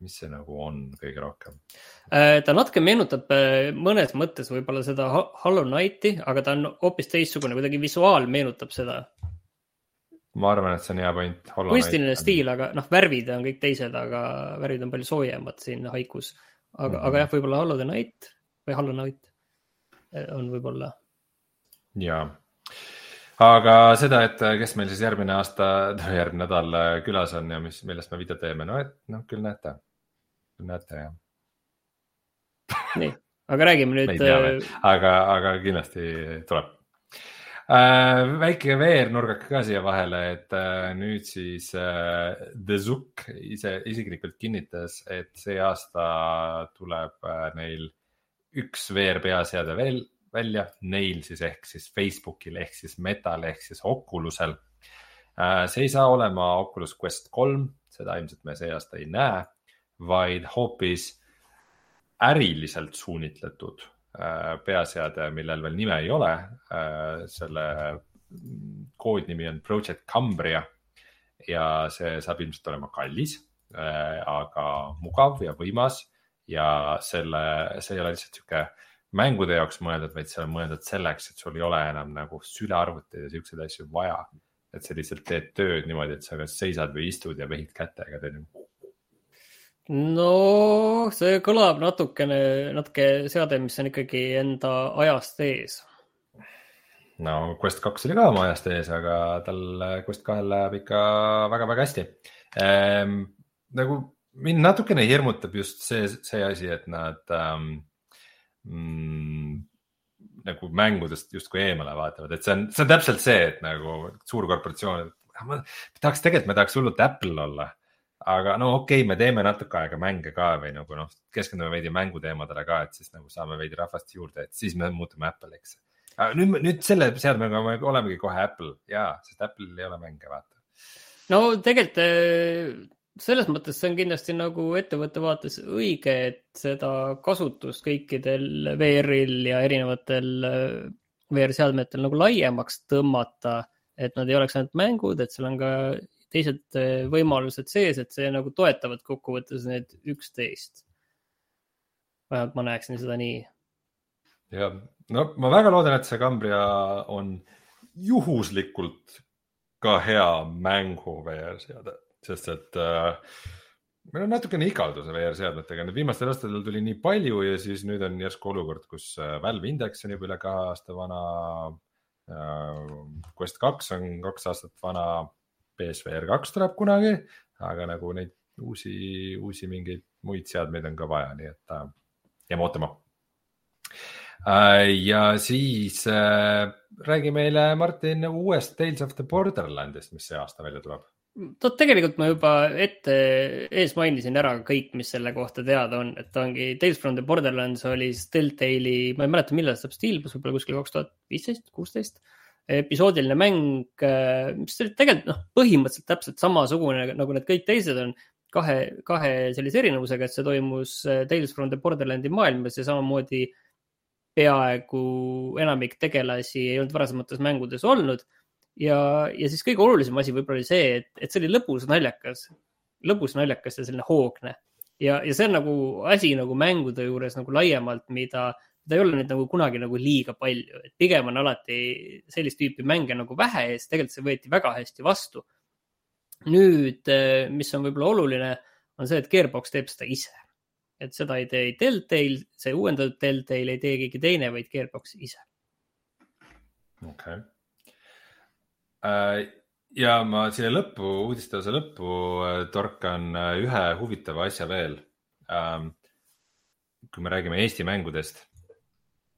mis see nagu on kõige rohkem? Äh, ta natuke meenutab äh, mõnes mõttes võib-olla seda Hollow Knighti, aga ta on hoopis teistsugune, kuidagi visuaal meenutab seda ma arvan, et see on hea point. kunstiline stiil, aga noh, värvid on kõik teised, aga värvid on palju soojemad siin haikus. aga mm, -hmm. aga jah, võib-olla Hollow the Night või Hollow Night eh, on võib-olla. ja, aga seda, et eh, kes meil siis järgmine aasta, järgmine nädal eh, külas on ja mis, millest me video teeme, no et noh, küll näete, küll näete jah. nii, aga räägime nüüd. aga, aga kindlasti tuleb äh,. väike veernurgake ka siia vahele, et äh, nüüd siis äh, The Zook ise isiklikult kinnitas, et see aasta tuleb äh, neil üks VR peaseade veel välja, neil siis ehk siis Facebookil ehk siis Metal ehk siis Oculusel äh,. see ei saa olema Oculus Quest kolm, seda ilmselt me see aasta ei näe, vaid hoopis äriliselt suunitletud peaseade, millel veel nime ei ole. Äh, selle koodnimi on Project Cambria ja see saab ilmselt olema kallis, äh, aga mugav ja võimas ja selle, see ei ole lihtsalt sihuke mängude jaoks mõeldud, vaid see on mõeldud selleks, et sul ei ole enam nagu sülearvuteid ja siukseid asju vaja. et sa lihtsalt teed tööd niimoodi, et sa kas seisad või istud ja vehid kätega, teed no see kõlab natukene, natuke seade, mis on ikkagi enda ajast ees. no Quest kaks oli ka oma ajast ees, aga tal Quest kahel läheb ikka väga-väga hästi ehm,. nagu mind natukene hirmutab just see, see asi, et nad ähm, mm, nagu mängudest justkui eemale vaatavad, et see on, see on täpselt see, et nagu suurkorporatsioon, ma tahaks tegelikult, me tahaks hullult Apple olla aga no okei okay,, me teeme natuke aega mänge ka või nagu noh, keskendume veidi mänguteemadele ka, et siis nagu saame veidi rahvast juurde, et siis me muutume Apple'iks. nüüd, nüüd selle seadmega me olemegi kohe Apple ja, sest Apple'il ei ole mänge, vaata. no tegelikult eh, selles mõttes see on kindlasti nagu ettevõtte vaates õige, et seda kasutust kõikidel VR-il ja erinevatel eh, VR-seadmetel nagu laiemaks tõmmata, et nad ei oleks ainult mängud, et seal on ka teised eh, võimalused sees, et see nagu toetavad kokkuvõttes need üksteist. vähemalt ma näeksin seda nii. ja no ma väga loodan, et see Cambria on juhuslikult ka hea mängu VR-seade, sest et äh, meil on natukene igaldus VR-seadmetega, nüüd viimastel aastatel tuli nii palju ja siis nüüd on järsku olukord, kus äh, Valve Index on juba üle kahe aasta vana äh,. Quest kaks on kaks aastat vana, PSVR kaks tuleb kunagi, aga nagu neid uusi, uusi mingeid muid seadmeid on ka vaja, nii et äh, jääme ootama äh,. ja siis äh, räägi meile, Martin, uuest Tales of the Borderlandist, mis see aasta välja tuleb no tegelikult ma juba ette ees mainisin ära kõik, mis selle kohta teada on, et ta ongi Tales from the Borderlands oli Telltale'i, ma ei mäleta, millal see saab ilmus, võib-olla kuskil kaks tuhat viisteist, kuusteist. Episoodiline mäng, mis tegelikult noh, põhimõtteliselt täpselt samasugune nagu need kõik teised on. kahe, kahe sellise erinevusega, et see toimus Tales from the Borderlandi maailmas ja samamoodi peaaegu enamik tegelasi ei olnud varasemates mängudes olnud ja, ja siis kõige olulisem asi võib-olla oli see, et, et see oli lõbus naljakas, lõbus naljakas ja selline hoogne. ja, ja see on nagu asi nagu mängude juures nagu laiemalt, mida, mida ei ole nüüd nagu kunagi nagu liiga palju, et pigem on alati sellist tüüpi mänge nagu vähe ja siis tegelikult see võeti väga hästi vastu. nüüd, eh, mis on võib-olla oluline, on see, et Gearbox teeb seda ise. et seda ei tee Deltail, see uuendatud Deltail ei tee keegi teine, vaid Gearbox ise. okei okay Äh, ja ma siia lõppu, uudisteosa lõppu äh, torkan äh, ühe huvitava asja veel. Ähm, kui me räägime Eesti mängudest,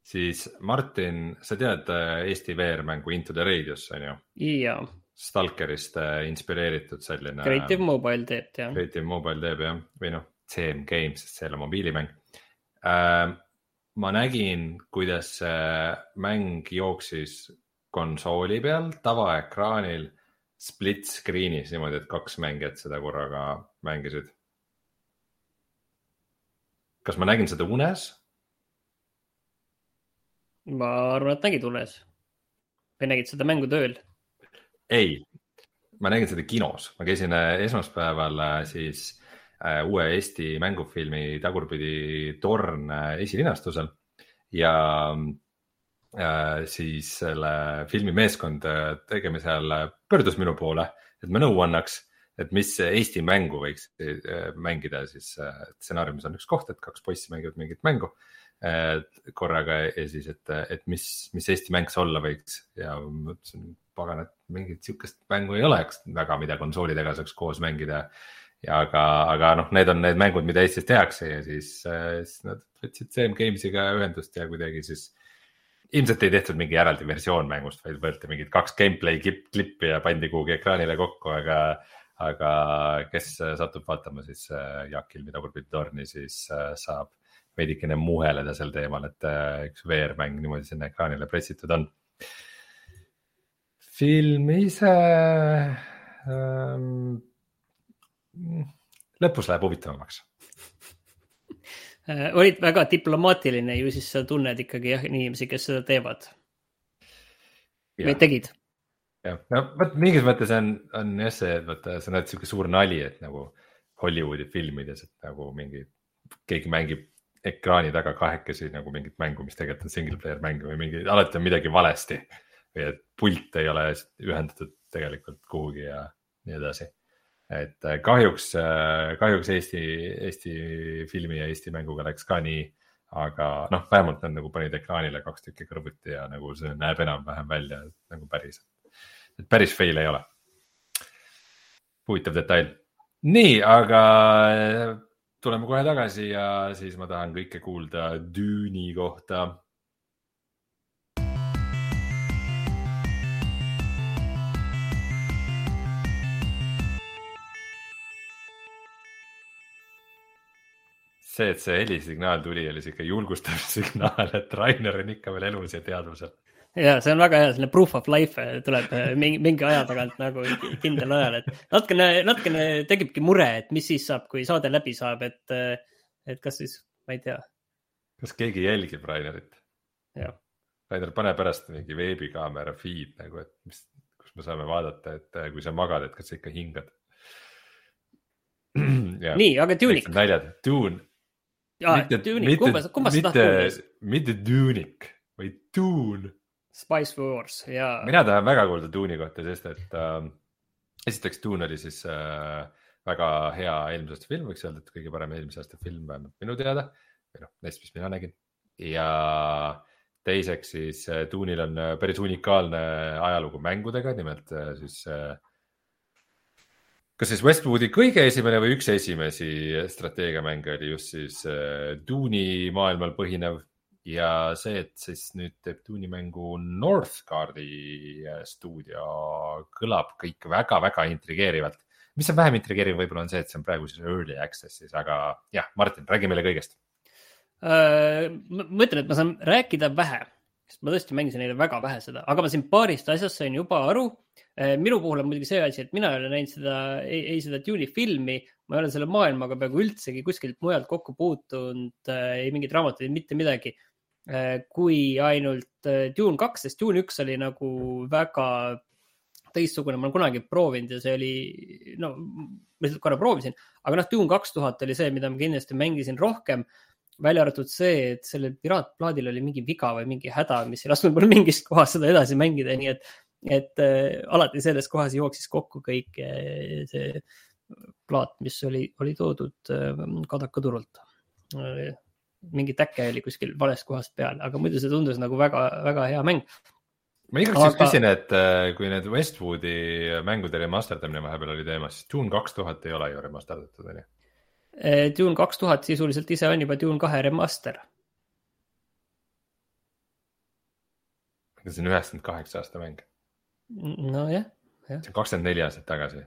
siis Martin, sa tead Eesti VR-mängu Into the Radius on ju? jaa. Stalkerist inspireeritud selline. Creative Mobile teeb jah. Creative Mobile teeb jah, või noh, CM Games, sest see ei ole mobiilimäng ähm, ma nägin, kuidas see mäng jooksis konsooli peal tavaekraanil split screen'is niimoodi, et kaks mängijat seda korraga mängisid. kas ma nägin seda unes? Ma arvan, et nägid unes. Või nägid seda mängu tööl? ei, ma nägin seda kinos, ma käisin äh, esmaspäeval äh, siis äh, uue Eesti mängufilmi Tagurpidi torn esilinastusel. Ja Äh, siis selle filmi meeskond tegemisel pöördus minu poole, et ma nõu annaks, et mis Eesti mängu võiks mängida, siis stsenaariumis on üks koht, et kaks poissi mängivad mingit mängu korraga ja siis, et, et mis, mis Eesti mäng see olla võiks ja mõtlesin, pagan, et mingit sihukest mängu ei oleks väga, mida konsoolidega saaks koos mängida. ja aga, aga noh, need on need mängud, mida Eestis tehakse ja siis, siis nad võtsid CM Games'iga ühendust ja kuidagi siis ilmselt ei tehtud mingi eraldi versioon mängust, vaid võeti mingid kaks gameplay klippi ja pandi kuhugi ekraanile kokku, aga, aga kes satub vaatama siis äh, Jaak Ilmi tagurpidi torni, siis äh, saab veidikene muheleda sel teemal, et äh, üks VR-mäng niimoodi sinna ekraanile pressitud on. film ise ähm,. lõpus läheb huvitavamaks Äh, olid väga diplomaatiline ju siis sa tunned ikkagi jah inimesi, kes seda teevad. või tegid? jah, no vot mingis mõttes on, on jah see, vaata, sa näed sihuke suur nali, et nagu Hollywoodi filmides, et nagu mingi, keegi mängib ekraani taga kahekesi nagu mingit mängu, mis tegelikult on single player mäng või mingi, alati on midagi valesti. või et pult ei ole ühendatud tegelikult kuhugi ja nii edasi et äh, kahjuks, äh, kahjuks Eesti, Eesti filmi ja Eesti mänguga läks ka nii. aga noh, vähemalt nad nagu panid ekraanile kaks tükki kõrvuti ja nagu see näeb enam-vähem välja nagu päris, et päris fail ei ole. huvitav detail. nii, aga tuleme kohe tagasi ja siis ma tahan kõike kuulda Dune'i kohta see, et see helisignaal tuli, oli sihuke julgustav signaal, et Rainer on ikka veel elus ja teadvusel. Ja see on väga hea, selline proof of life tuleb eh, mingi, mingi aja tagant nagu kindlal ajal, et natukene, natukene tekibki mure, et mis siis saab, kui saade läbi saab, et, eh, et kas siis, ma ei tea. kas keegi jälgib Rainerit? Rainer, pane pärast mingi veebikaamera feed nagu, et mis, kus me saame vaadata, et eh, kui sa magad, et kas sa ikka hingad nii, aga Tune'ik. naljad, Dune mitte, tahad kuulda? mitte Dune'ik, vaid Dune. Spice Wars, jaa. mina tahan väga kuulda Dune'i kohta, sest et äh, esiteks Dune oli siis äh, väga hea eelmise aasta film, võiks öelda, et kõige parem eelmise aasta film vähemalt minu teada või noh, neist, mis mina nägin ja teiseks siis äh, Dune'il on äh, päris unikaalne ajalugu mängudega, nimelt äh, siis kas siis Westwoodi kõige esimene või üks esimesi strateegiamänge oli just siis Dune'i maailmal põhinev ja see, et siis nüüd teeb Dune'i mängu Northgardi stuudio, kõlab kõik väga-väga intrigeerivalt. mis on vähem intrigeeriv, võib-olla on see, et see on praegu siis early access'is, aga jah, Martin, räägi meile kõigest Äh, ma ütlen, et ma saan rääkida vähe, sest ma tõesti mängisin neile väga vähe seda, aga ma siin paarist asjast sain juba aru. Äh, minu puhul on muidugi see asi, et mina ei ole näinud seda, ei, ei seda Dune'i filmi, ma ei ole selle maailmaga peaaegu üldsegi kuskilt mujalt kokku puutunud, äh, ei mingeid raamatuid, mitte midagi. Kui ainult Dune kaks, sest Dune üks oli nagu väga teistsugune, ma olen kunagi proovinud ja see oli, no ma lihtsalt korra proovisin, aga noh, Dune kaks tuhat oli see, mida ma kindlasti mängisin rohkem välja arvatud see, et sellel piraatplaadil oli mingi viga või mingi häda, mis ei lasknud mul mingist kohast seda edasi mängida, nii et, et äh, alati selles kohas jooksis kokku kõik äh, see plaat, mis oli, oli toodud äh, Kadaka turult äh,. Mingi täke oli kuskil valest kohast peal, aga muidu see tundus nagu väga-väga hea mäng ma igaks juhuks aga... küsin, et äh, kui need Westwoodi mängude remasterdamine vahepeal oli teemas, siis Dune kaks tuhat ei ole ju remasterdatud, on ju? Eh, Dune kaks tuhat sisuliselt ise on juba Dune kahe remaster. see on üheksakümmend kaheksa aasta mäng. nojah, jah. see on kakskümmend neli aastat tagasi.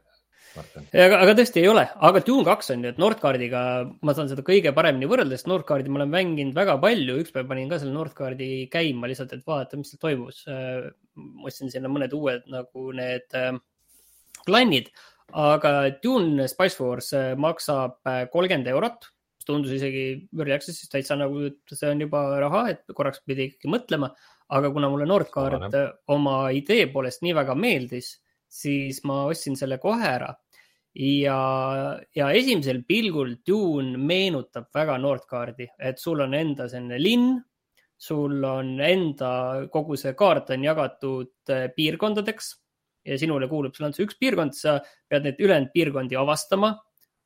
Aga, aga tõesti ei ole, aga Dune kaks on ju, et Nordcardiga ma saan seda kõige paremini võrrelda, sest Nordcardi ma olen mänginud väga palju, üks päev panin ka selle Nordcardi käima lihtsalt, et vaadata, mis seal toimus. Äh, ostsin sinna mõned uued nagu need äh, klannid. Aga Dune Spice Wars äh, maksab äh, kolmkümmend eurot, tundus isegi Early Access'is täitsa nagu, et see on juba raha, et korraks pidi ikkagi mõtlema. aga kuna mulle Nordcard oma idee poolest nii väga meeldis, siis ma ostsin selle kohe ära. ja, ja esimesel pilgul Dune meenutab väga Nordcardi, et sul on enda selline linn sul on enda, kogu see kaart on jagatud äh, piirkondadeks ja sinule kuulub seal on see üks piirkond, sa pead neid ülejäänud piirkondi avastama,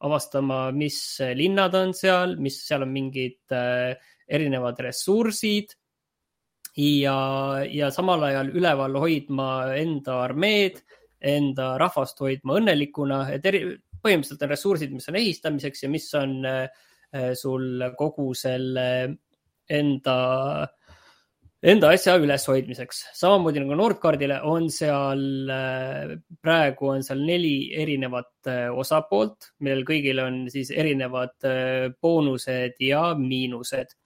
avastama, mis linnad on seal, mis seal on mingid äh, erinevad ressursid. ja, ja samal ajal üleval hoidma enda armeed, enda rahvast hoidma õnnelikuna, et eri, põhimõtteliselt on ressursid, mis on ehitamiseks ja mis on äh, sul kogu selle enda enda asja üleshoidmiseks. samamoodi nagu Nordcardile on seal, äh, praegu on seal neli erinevat äh, osapoolt, millel kõigil on siis erinevad boonused ja miinused.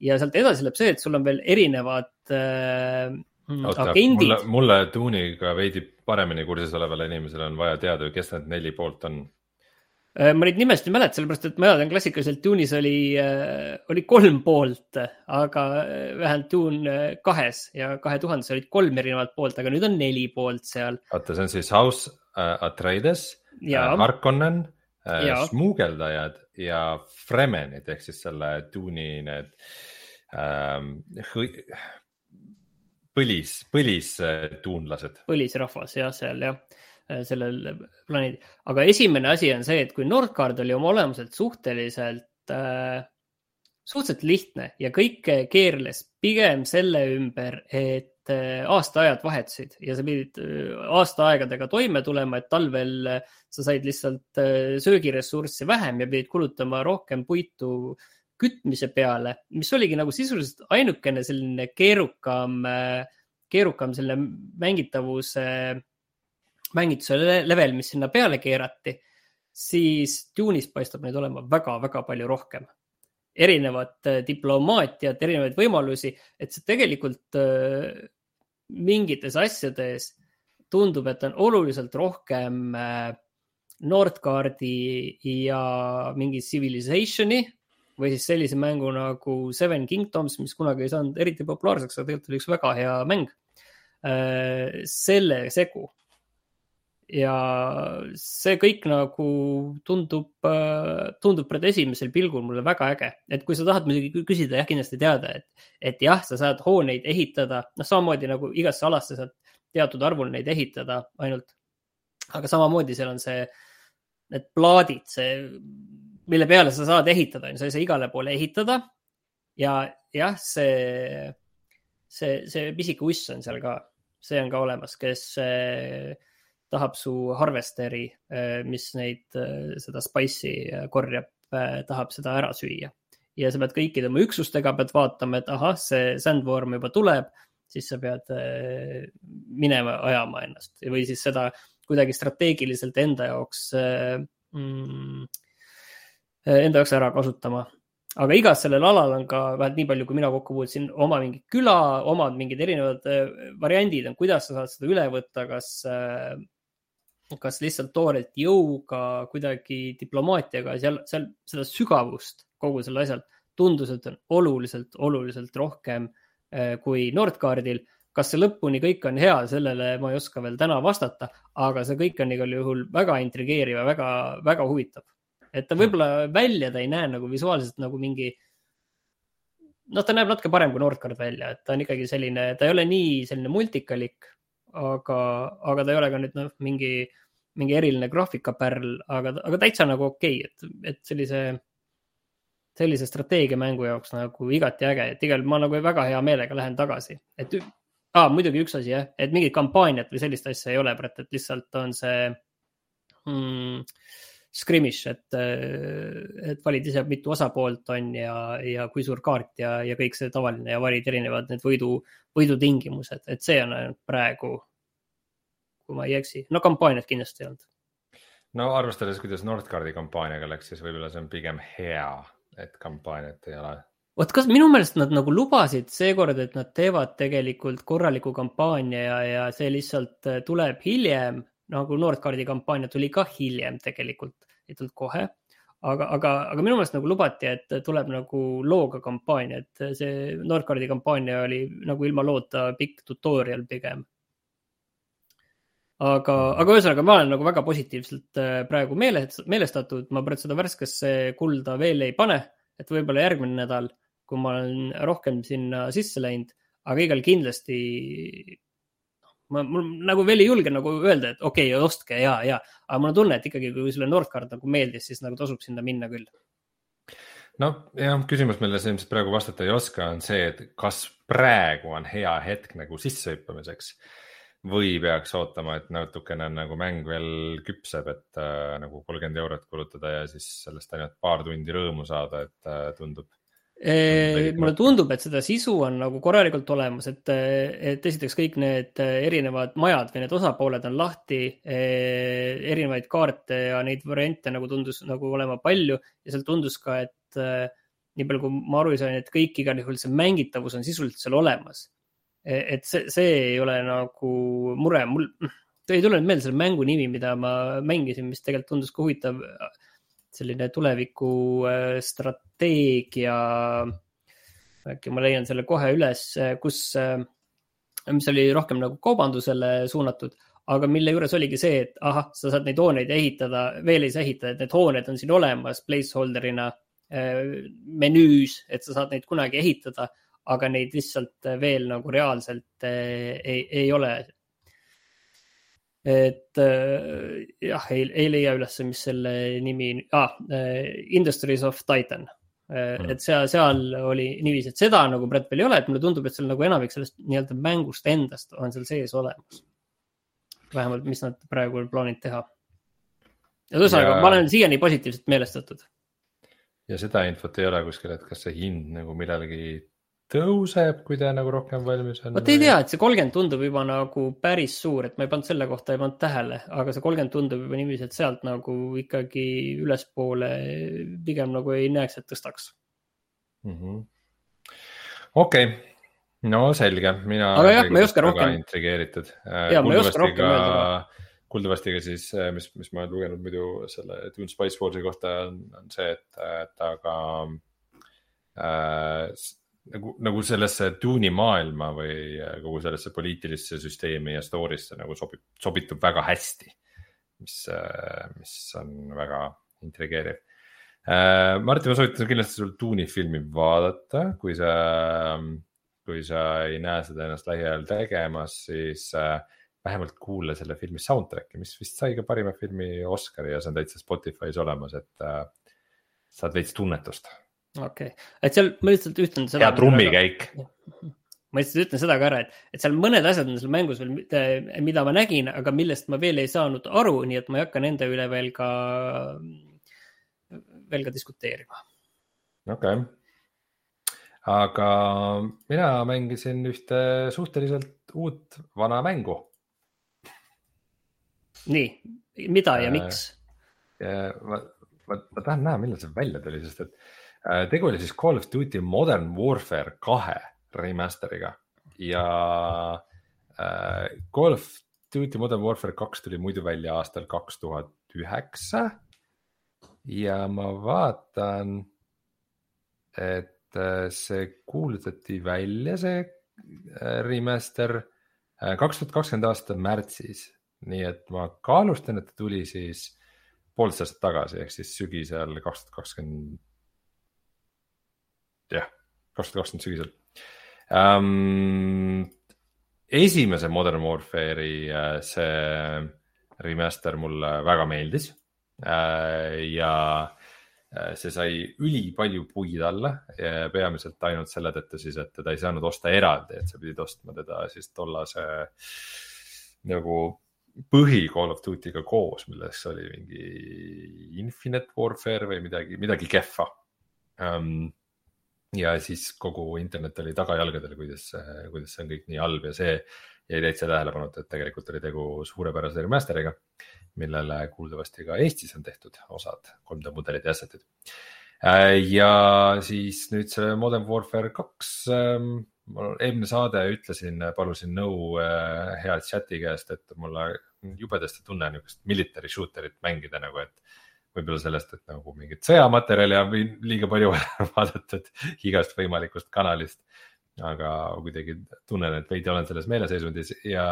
ja sealt edasi läheb see, et sul on veel erinevad äh, Oota, agendid. mulle, mulle Dune'iga veidi paremini kursis olevale inimesele on vaja teada, kes need neli poolt on Äh, ma neid nimesid ei mäleta, sellepärast et ma tean klassikaliselt Dune'is oli, äh, oli kolm poolt, aga äh, vähemalt Dune kahes ja kahe tuhandes olid kolm erinevat poolt, aga nüüd on neli poolt seal. oota, see on siis House Atreides Harkonnen smuugeldajad ja Fremenid ehk siis selle Dune'i need ähm, põlis, põlistuunlased. põlisrahvas jah, seal jah Äh, sellel planeedil. aga esimene asi on see, et kui Nordcard oli oma olemuselt suhteliselt äh,, suhteliselt lihtne ja kõik keerles pigem selle ümber, et äh, aastaajad vahetusid ja sa pidid äh, aastaaegadega toime tulema, et talvel äh, sa said lihtsalt äh, söögiressurssi vähem ja pidid kulutama rohkem puitu kütmise peale, mis oligi nagu sisuliselt ainukene selline keerukam, keerukam selline mängitavuse mängituse level, mis sinna peale keerati, siis Dune'is paistab neid olema väga-väga palju rohkem. erinevat äh, diplomaatiat, erinevaid võimalusi, et see tegelikult äh, mingites asjades tundub, et on oluliselt rohkem äh, Nordcardi ja mingi Civilization'i või siis sellise mängu nagu Seven Kingdoms, mis kunagi ei saanud eriti populaarseks, aga tegelikult oli üks väga hea mäng. selle segu ja see kõik nagu tundub, tundub praegu esimesel pilgul mulle väga äge, et kui sa tahad muidugi küsida, jah, kindlasti teada, et, et jah, sa saad hooneid ehitada, noh, samamoodi nagu igasse alasse saad teatud arvul neid ehitada ainult. aga samamoodi seal on see, need plaadid, see, mille peale sa saad ehitada, sa ei saa igale poole ehitada. ja jah, see, see, see pisike uss on seal ka, see on ka olemas, kes äh, tahab su harvesteri, äh, mis neid, äh, seda spice'i korjab, tahab seda ära süüa. ja sa pead kõikide oma üksustega pead vaatama, et ahah, see sandworm juba tuleb, siis sa pead minema ajama ennast või siis seda kuidagi strateegiliselt enda jaoks mm,, enda jaoks ära kasutama aga igas sellel alal on ka, vähemalt nii palju, kui mina kokku puutusin, oma mingi küla, omad mingid erinevad variandid on, kuidas sa saad seda üle võtta, kas kas lihtsalt toorelt jõuga, kuidagi diplomaatiaga, seal, seal seda sügavust kogu sellel asjal tundus, et on oluliselt, oluliselt rohkem kui Nordcardil. kas see lõpuni kõik on hea, sellele ma ei oska veel täna vastata, aga see kõik on igal juhul väga intrigeeriv ja väga, väga huvitav. Et ta võib-olla välja ta ei näe nagu visuaalselt nagu mingi noh, ta näeb natuke parem kui Nordcard välja, et ta on ikkagi selline, ta ei ole nii selline multikalik, aga, aga ta ei ole ka nüüd noh, mingi, mingi eriline graafikapärl, aga, aga täitsa nagu okei okay,, et, et sellise, sellise strateegiamängu jaoks nagu igati äge, et igal, ma nagu väga hea meelega lähen tagasi, et ah, muidugi üks asi jah, et mingit kampaaniat või sellist asja ei ole, et lihtsalt on see mm, skrimmish, et, et valid ise, mitu osapoolt on ja, ja kui suur kaart ja, ja kõik see tavaline ja valid erinevad need võidu, võidutingimused, et see on ainult praegu, kui ma ei eksi, no kampaaniat kindlasti ei olnud. no arvestades, kuidas Nordcardi kampaaniaga läks, siis võib-olla see on pigem hea, et kampaaniat ei ole vot kas minu meelest nad nagu lubasid seekord, et nad teevad tegelikult korraliku kampaania ja, ja see lihtsalt tuleb hiljem, nagu Nordcardi kampaania tuli ka hiljem tegelikult ei tulnud kohe. aga, aga, aga minu meelest nagu lubati, et tuleb nagu looga kampaania, et see Nordcardi kampaania oli nagu ilma loota pikk tutorial pigem. aga, aga ühesõnaga, ma olen nagu väga positiivselt äh, praegu meele, meelestatud, ma praegu seda värskesse kulda veel ei pane, et võib-olla järgmine nädal, kui ma olen rohkem sinna sisse läinud, aga igal kindlasti ma, mul nagu veel ei julge nagu öelda, et okei okay,, ostke ja, ja, aga mul on tunne, et ikkagi, kui sulle Nordcard nagu meeldis, siis nagu tasub sinna minna küll. noh, jah, küsimus, millele sa ilmselt praegu vastata ei oska, on see, et kas praegu on hea hetk nagu sissehüppamiseks või peaks ootama, et natukene nagu mäng veel küpseb, et äh, nagu kolmkümmend eurot kulutada ja siis sellest ainult paar tundi rõõmu saada, et äh, tundub mulle tundub, et seda sisu on nagu korralikult olemas, et, et esiteks kõik need erinevad majad või need osapooled on lahti, erinevaid kaarte ja neid variante nagu tundus nagu olema palju ja seal tundus ka, et nii palju, kui ma aru sain, et kõik igal juhul see mängitavus on sisuliselt seal olemas. et see, see ei ole nagu mure, mul ei tule nüüd meelde selle mängu nimi, mida ma mängisin, mis tegelikult tundus ka huvitav selline tuleviku äh, äkki ma leian selle kohe üles, äh, kus, äh, mis oli rohkem nagu kaubandusele suunatud, aga mille juures oligi see, et ahah, sa saad neid hooneid ehitada, veel ei saa ehitada, et need hooned on siin olemas placeholder'ina menüüs, et sa saad neid kunagi ehitada, aga neid lihtsalt veel nagu reaalselt ei, ei ole et äh, jah, ei, ei leia üles, mis selle nimi ah,, Industries of Titan mm.. et seal, seal oli niiviisi, et seda nagu Brett veel ei ole, et mulle tundub, et seal nagu enamik sellest nii-öelda mängust endast on seal sees olemas. vähemalt, mis nad praegu plaanivad teha. ja ühesõnaga ja..., ma olen siiani positiivselt meelestatud. ja seda infot ei ole kuskil, et kas see hind nagu millalgi tõuseb, kui ta nagu rohkem valmis on? vot ei tea, et see kolmkümmend tundub juba nagu päris suur, et ma ei pannud selle kohta, ei pannud tähele, aga see kolmkümmend tundub juba niiviisi, et sealt nagu ikkagi ülespoole pigem nagu ei näeks, et tõstaks mm -hmm.. okei okay., no selge, mina. aga jah, ma ei oska rohkem. intrigeeritud. ja, ma ei oska rohkem öelda kuuldavasti ka siis, mis, mis ma olen lugenud muidu selle Dune Spice Warsi kohta on, on see, et, et aga äh, nagu, nagu sellesse tuuni maailma või äh, kogu sellesse poliitilisse süsteemi ja story'sse nagu sobib, sobitub väga hästi. mis, mis on väga intrigeeriv. Martin, ma soovitan kindlasti sul Tuuni filmi vaadata, kui sa, kui sa ei näe seda ennast lähiajal tegemas, siis vähemalt kuula selle filmi soundtrack'i, mis vist sai ka parima filmi Oscari ja see on täitsa Spotify's olemas, et saad veits tunnetust. Okei okay., et seal ma lihtsalt ütlen seda. hea trummikäik ma lihtsalt ütlen seda ka ära, et, et seal mõned asjad on seal mängus veel, mida ma nägin, aga millest ma veel ei saanud aru, nii et ma ei hakka nende üle veel ka, veel ka diskuteerima. okei okay., aga mina mängisin ühte suhteliselt uut vana mängu. nii, mida ja äh, miks? ma, ma, ma tahan näha, millal see välja tuli, sest et äh, tegu oli siis Call of Duty Modern Warfare kahe remaster'iga ja äh, Call of Duty Modern Warfare kaks tuli muidu välja aastal kaks tuhat üheksa. ja ma vaatan, et äh, see kuulutati välja, see äh, remaster äh, kaks tuhat kakskümmend aasta märtsis, nii et ma kaalustan, et ta tuli siis poolteist aastat tagasi ehk siis sügisel kaks tuhat kakskümmend. Jah, kaks tuhat kakskümmend sügisel um,. esimese Modern Warfare'i äh, see remaster mulle väga meeldis uh, ja äh, see sai ülipalju puid alla, peamiselt ainult selle tõttu siis, et teda ei saanud osta eraldi, et sa pidid ostma teda siis tollase nagu põhi Call of Duty'ga koos, milleks oli mingi Infinite Warfare või midagi, midagi kehva um, ja siis kogu internet oli tagajalgadel, kuidas, kuidas see on kõik nii halb ja see jäi täitsa tähelepanuta, et tegelikult oli tegu suurepärase remaster'iga, millele kuuldavasti ka Eestis on tehtud osad 3D mudelid ja asset'id. ja siis nüüd see Modern Warfare kaks, ähm, ma eelmine saade ütlesin, palusin nõu äh, hea chat'i käest, et mulle jubedasti tunne niisugust military shooter'it mängida nagu, et võib-olla sellest, et nagu mingit sõjamaterjali on liiga palju vaadatud igast võimalikust kanalist. aga kuidagi tunnen, et veidi olen selles meeleseisundis ja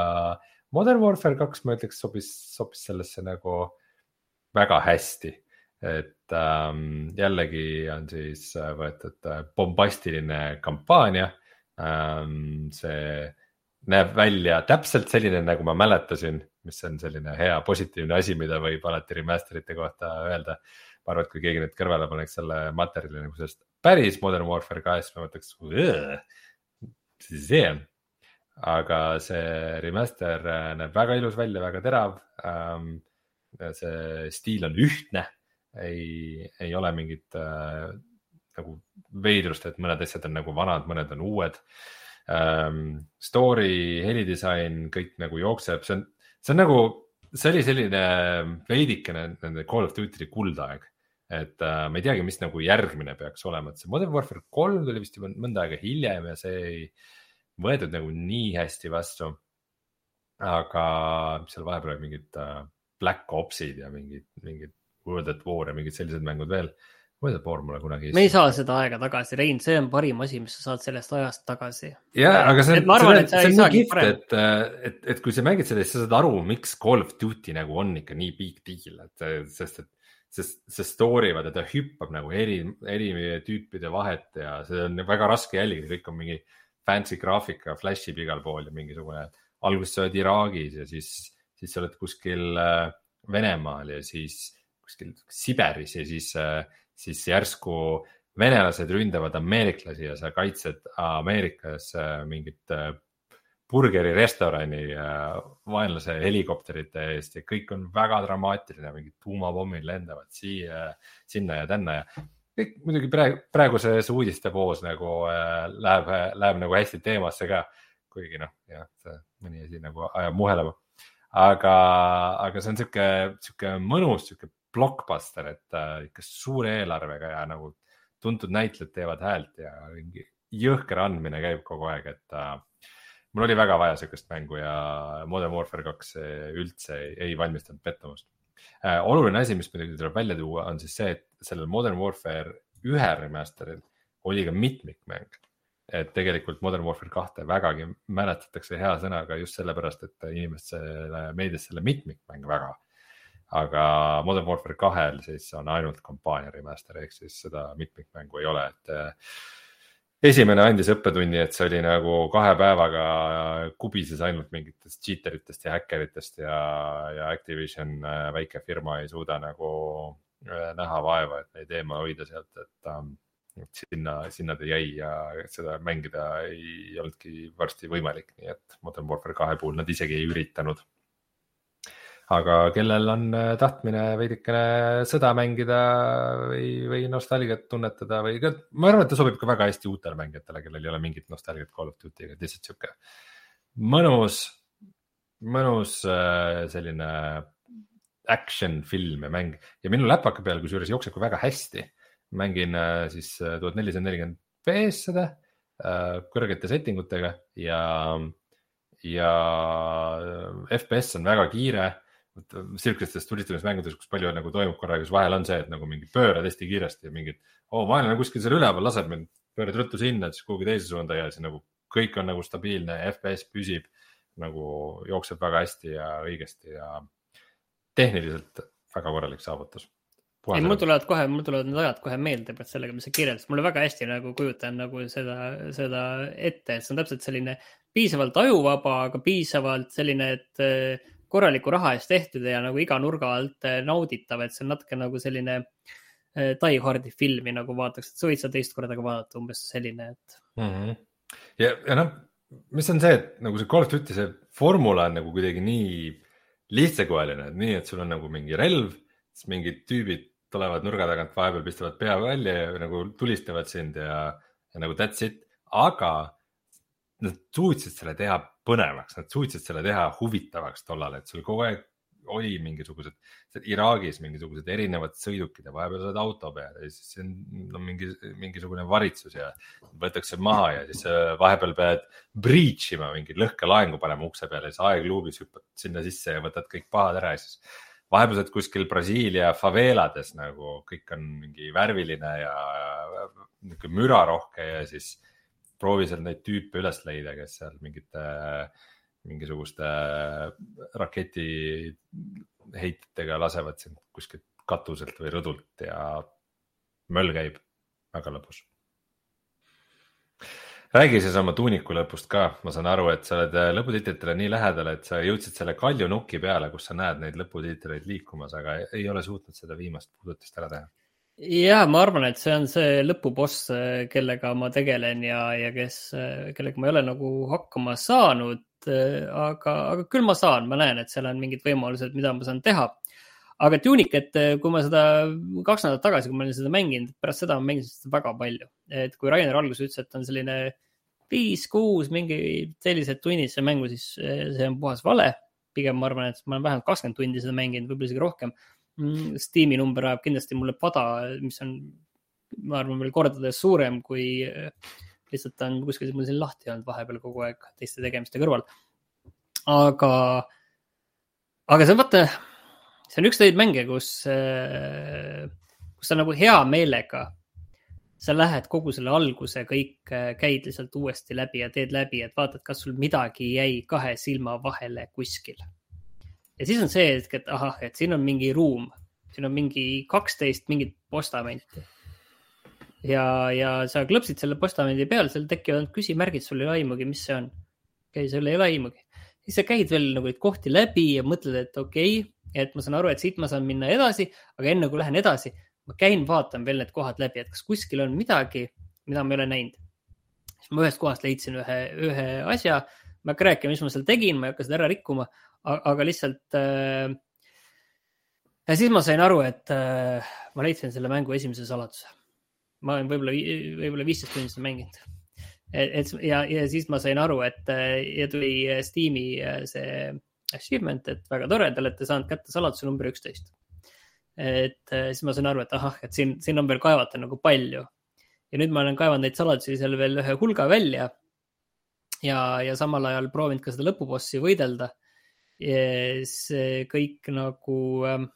Modern Warfare kaks, ma ütleks, sobis, sobis sellesse nagu väga hästi. et ähm, jällegi on siis võetud äh, bombastiline kampaania ähm,. see näeb välja täpselt selline, nagu ma mäletasin, mis on selline hea positiivne asi, mida võib alati remaster ite kohta öelda. ma arvan, et kui keegi nüüd kõrvale paneks selle materjali nagu sellest päris Modern Warfare kahest, ma mõtleks, mis see on. aga see remaster äh, näeb väga ilus välja, väga terav ähm,. see stiil on ühtne, ei, ei ole mingit äh, nagu veidrust, et mõned asjad on nagu vanad, mõned on uued ähm,. Story, helidisain, kõik nagu jookseb, see on, see on nagu, see oli selline veidikene nende Call of Duty kuldaeg. et äh, ma ei teagi, mis nagu järgmine peaks olema, et see Modern Warfare kolm tuli vist juba mõnda aega hiljem ja see ei võetud nagu nii hästi vastu. aga seal vahepeal mingid äh, Black Opsid ja mingid, mingid World at War ja mingid sellised mängud veel Weatherboard mulle kunagi. me ei saa seda aega tagasi, Rein, see on parim asi, mis sa saad sellest ajast tagasi. ja, aga see on, see on, see on nii kihvt, et, et, et kui sa mängid seda, siis sa saad aru, miks Call of Duty nagu on ikka nii big deal, et sest, et sest see story, vaata ta hüppab nagu eri, eri tüüpide vahet ja see on väga raske jälgida, kõik on mingi fancy graafika, flash ib igal pool ja mingisugune. alguses sa oled Iraagis ja siis, siis sa oled kuskil äh, Venemaal ja siis kuskil Siberis ja siis äh, siis järsku venelased ründavad ameeriklasi ja sa kaitsed Ameerikas äh, mingit äh, burgerirestorani äh, vaenlase helikopterite eest ja kõik on väga dramaatiline, mingid tuumapommid lendavad siia, sinna ja tänna ja kõik muidugi praegu, praeguses uudistevoos nagu äh, läheb, läheb nagu hästi teemasse ka. kuigi noh, jah, mõni asi nagu ajab muhelema. aga, aga see on sihuke, sihuke mõnus, sihuke blockbuster, et äh, ikka suure eelarvega ja nagu tuntud näitlejad teevad häält ja mingi jõhker andmine käib kogu aeg, et äh, mul oli väga vaja sihukest mängu ja Modern Warfare kaks üldse ei, ei valmistanud pettumust äh,. oluline asi, mis muidugi tuleb välja tuua, on siis see, et sellel Modern Warfare ühe remaster'il oli ka mitmikmäng. et tegelikult Modern Warfare kahte vägagi mäletatakse hea sõnaga just sellepärast, et inimestele meeldis selle mitmikmäng väga aga Modern Warfare kahel siis on ainult kampaania remaster ehk siis seda mitmikmängu ei ole, et äh, esimene andis õppetunni, et see oli nagu kahe päevaga kubises ainult mingitest cheater itest ja häkkeritest ja, ja Activision, äh, väike firma, ei suuda nagu äh, näha vaeva, et neid eemal hoida sealt, et et sinna, sinna ta jäi ja seda mängida ei olnudki varsti võimalik, nii et Modern Warfare kahe puhul nad isegi ei üritanud aga kellel on äh, tahtmine veidikene sõda mängida või, või nostalgiat tunnetada või ma arvan, et ta sobib ka väga hästi uutele mängijatele, kellel ei ole mingit nostalgiat Call of Duty'ga, lihtsalt sihuke mõnus, mõnus äh, selline action film ja mäng ja minu läpaka peal kusjuures jookseb ka väga hästi. mängin äh, siis tuhat nelisada nelikümmend PS seda kõrgete setting utega ja, ja FPS on väga kiire sihukestes tulistamismängudes, kus palju nagu toimub korraga, siis vahel on see, et nagu mingi pöörad hästi kiiresti ja mingid, oo, vaenlane kuskil seal üleval laseb mind, pöörad ruttu sinna, siis kuhugi teise suunda ja siis nagu kõik on nagu stabiilne, FPS püsib nagu jookseb väga hästi ja õigesti ja tehniliselt väga korralik saavutus. ei, mul tulevad kohe, mul tulevad need ajad kohe meelde sellega, mis sa kirjeldasid, mulle väga hästi nagu kujutan nagu seda, seda ette, et see on täpselt selline piisavalt ajuvaba, aga piisavalt selline, et korraliku raha eest tehtud ja nagu iga nurga alt eh, nauditav, et see on natuke nagu selline eh, Die Hardi filmi nagu vaataks, et sa võid seda teist korda ka vaadata, umbes selline, et mm. -hmm. ja, ja noh, mis on see, et nagu see Call of Duty, see formula on nagu kuidagi nii lihtsakoeline, et nii, et sul on nagu mingi relv, siis mingid tüübid tulevad nurga tagant, vahepeal pistavad pea välja ja nagu tulistavad sind ja, ja nagu that's it, aga nad suutsid selle teha põnevaks, nad suutsid selle teha huvitavaks tollal, et sul kogu aeg oli mingisugused, Iraagis mingisugused erinevad sõidukid ja vahepeal oled auto peal ja siis on no, mingi, mingisugune varitsus ja võetakse maha ja siis vahepeal pead breach ima mingi lõhkelaengu panema ukse peale, siis aegluubis hüppad sinna sisse ja võtad kõik pahad ära ja siis vahepeal sa oled kuskil Brasiilia faveelades nagu kõik on mingi värviline ja niisugune mürarohke ja siis proovi seal neid tüüpe üles leida, kes seal mingite, mingisuguste raketiheitjatega lasevad sind kuskilt katuselt või rõdult ja möll käib, väga lõbus. räägi siis oma tuuniku lõpust ka, ma saan aru, et sa oled lõputiitritele nii lähedal, et sa jõudsid selle kaljunuki peale, kus sa näed neid lõputiitreid liikumas, aga ei ole suutnud seda viimast puudutist ära teha ja ma arvan, et see on see lõpuboss, kellega ma tegelen ja, ja kes, kellega ma ei ole nagu hakkama saanud. aga, aga küll ma saan, ma näen, et seal on mingid võimalused, mida ma saan teha. aga Tunicat, kui ma seda kaks nädalat tagasi, kui ma olin seda mänginud, pärast seda ma mängisin seda väga palju. et kui Rainer alguses ütles, et on selline viis-kuus mingi sellised tunnid seda mängu, siis see on puhas vale. pigem ma arvan, et ma olen vähemalt kakskümmend tundi seda mänginud, võib-olla isegi rohkem Steam'i number ajab kindlasti mulle pada, mis on, ma arvan, veel kordades suurem, kui äh, lihtsalt ta on kuskil mul siin lahti olnud vahepeal kogu aeg teiste tegemiste kõrval. aga, aga see on vaata, see on üks neid mänge, kus, äh, kus sa nagu hea meelega, sa lähed kogu selle alguse kõik, äh, käid lihtsalt uuesti läbi ja teed läbi, et vaatad, kas sul midagi jäi kahe silma vahele kuskil ja siis on see hetk, et ahah, et siin on mingi ruum, siin on mingi kaksteist mingit postamenti. ja, ja sa klõpsid selle postamendi peal, seal tekivad küsimärgid, sul ei ole aimugi, mis see on. okei sul ei ole aimugi. siis sa käid veel nagu neid kohti läbi ja mõtled, et okei okay,, et ma saan aru, et siit ma saan minna edasi, aga enne kui lähen edasi, ma käin, vaatan veel need kohad läbi, et kas kuskil on midagi, mida ma ei ole näinud. siis ma ühest kohast leidsin ühe, ühe asja, ma ei hakka rääkima, mis ma seal tegin, ma ei hakka seda ära rikkuma aga lihtsalt äh,. ja siis ma sain aru, et äh, ma leidsin selle mängu esimese saladuse. ma olen võib-olla, võib-olla viisteist tundi seda mänginud. et, et ja, ja siis ma sain aru, et äh, ja tuli Steam'i äh, see achievement, et väga tore, te olete saanud kätte saladuse number üksteist. et äh, siis ma sain aru, et ahah, et siin, siin on veel kaevata nagu palju. ja nüüd ma olen kaevanud neid saladusi seal veel ühe hulga välja ja, ja samal ajal proovinud ka seda lõpubossi võidelda see kõik nagu ähm,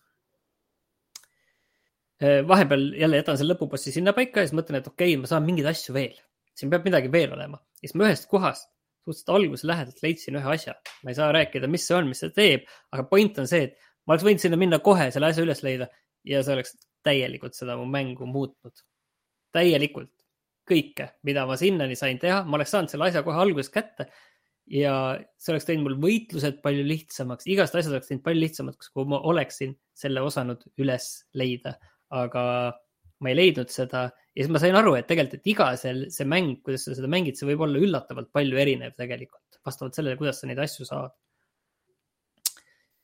äh, vahepeal jälle jätan selle lõpubossi sinnapaika ja siis mõtlen, et okei okay,, ma saan mingeid asju veel, siin peab midagi veel olema. ja siis ma ühest kohast suhteliselt alguse lähedalt leidsin ühe asja, ma ei saa rääkida, mis see on, mis see teeb, aga point on see, et ma oleks võinud sinna minna kohe selle asja üles leida ja see oleks täielikult seda mu mängu muutnud. täielikult kõike, mida ma sinnani sain teha, ma oleks saanud selle asja kohe alguses kätte. Ja see oleks teinud mul võitlused palju lihtsamaks, igast asjad oleks teinud palju lihtsamaks, kui ma oleksin selle osanud üles leida, aga ma ei leidnud seda. Ja siis ma sain aru, et tegelikult, et iga see, see mäng, kuidas sa seda mängid, see võib olla üllatavalt palju erinev tegelikult, vastavalt sellele, kuidas sa neid asju saad.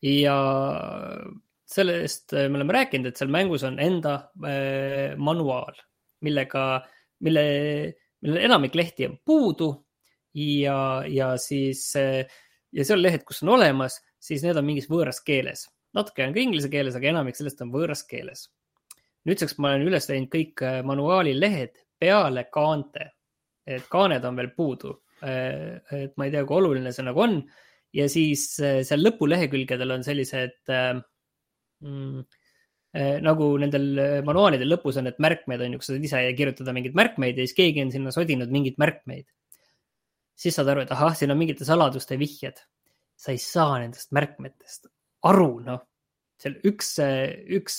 ja sellest me oleme rääkinud, et seal mängus on enda äh, manuaal, millega, mille, millel enamik lehti on puudu ja, ja siis ja seal lehed, kus on olemas, siis need on mingis võõras keeles. natuke on ka inglise keeles, aga enamik sellest on võõras keeles. nüüdseks ma olen üles teinud kõik äh, manuaali lehed peale kaante, et kaaned on veel puudu. Äh, et ma ei tea, kui oluline see nagu on ja siis äh, seal lõpulehekülgedel on sellised mm, nagu nendel manuaalidel lõpus on need märkmed on ju, kus sa saad ise kirjutada mingeid märkmeid ja siis keegi on sinna sodinud mingeid märkmeid siis saad aru, et ahah, siin on mingite saladuste vihjed. sa ei saa nendest märkmetest aru, noh. seal üks, üks,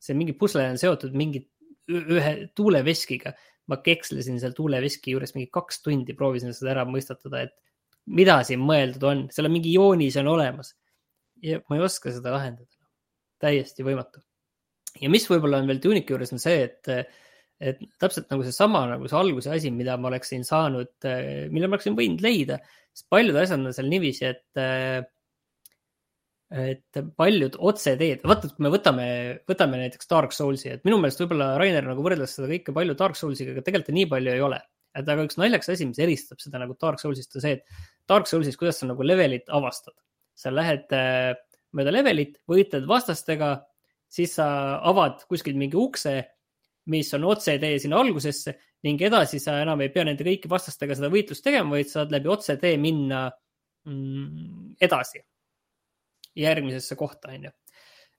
see mingi pusle on seotud mingi ühe tuuleveskiga. ma kekslesin seal tuuleveski juures mingi kaks tundi, proovisin seda ära mõistatada, et mida siin mõeldud on, seal on mingi joonis on olemas. ja ma ei oska seda lahendada. Täiesti võimatu. ja mis võib-olla on veel Tuniki juures on see, et et täpselt nagu seesama nagu see alguse asi, mida ma oleksin saanud, mille ma oleksin võinud leida, sest paljud asjad on seal niiviisi, et et paljud otseteed, vaata, kui me võtame, võtame näiteks Dark Soulsi, et minu meelest võib-olla Rainer nagu võrdles seda kõike palju Dark Soulsiga, aga tegelikult nii palju ei ole. et aga üks naljakas asi, mis eristab seda nagu Dark Soulsist on see, et Dark Soulsis, kuidas sa nagu levelit avastad. sa lähed äh, mööda levelit, võitled vastastega, siis sa avad kuskilt mingi ukse mis on otsetee sinna algusesse ning edasi sa enam ei pea nende kõiki vastastega seda võitlust tegema, vaid saad läbi otsetee minna mm, edasi järgmisesse kohta, onju.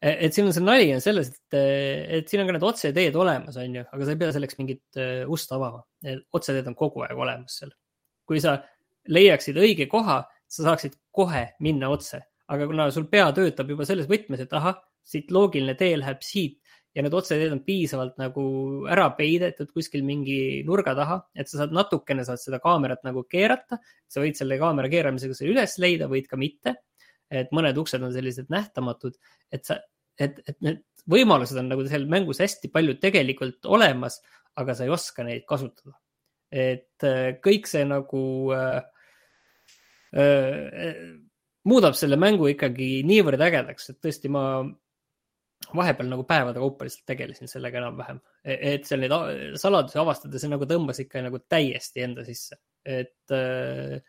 E, et siin on see nali on selles, et, et siin on ka need otseteed olemas, onju, aga sa ei pea selleks mingit uh, ust avama. otseteed on kogu aeg olemas seal. kui sa leiaksid õige koha, sa saaksid kohe minna otse, aga kuna sul pea töötab juba selles võtmes, et ahah, siit loogiline tee läheb siit ja need otseteed on piisavalt nagu ära peidetud kuskil mingi nurga taha, et sa saad natukene saad seda kaamerat nagu keerata. sa võid selle kaamera keeramisega selle üles leida, võid ka mitte. et mõned uksed on sellised nähtamatud, et sa, et, et need võimalused on nagu seal mängus hästi palju tegelikult olemas, aga sa ei oska neid kasutada. et äh, kõik see nagu äh, äh, muudab selle mängu ikkagi niivõrd ägedaks, et tõesti ma vahepeal nagu päevade kaupa lihtsalt tegelesin sellega enam-vähem, e-, et seal neid saladusi avastada, see nagu tõmbas ikka nagu täiesti enda sisse, et äh,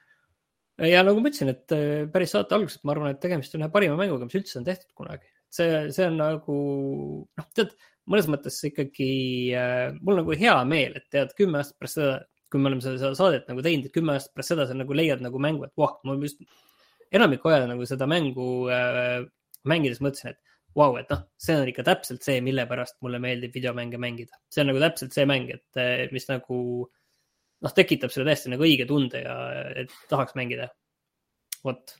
ja nagu ma ütlesin, et äh, päris saate alguses ma arvan, et tegemist on ühe parima mänguga, mis üldse on tehtud kunagi. see, see on nagu noh, tead, mõnes mõttes ikkagi äh, mul nagu hea meel, et tead, kümme aastat pärast seda, kui me oleme seda saadet nagu teinud, et kümme aastat pärast seda sa nagu leiad nagu mängu, et voh, ma just enamikku aega nagu seda mängu äh, mängides mõtlesin, et vau wow,, et noh, see on ikka täpselt see, mille pärast mulle meeldib videomänge mängida. see on nagu täpselt see mäng, et eh, mis nagu noh, tekitab selle täiesti nagu õige tunde ja et tahaks mängida. vot.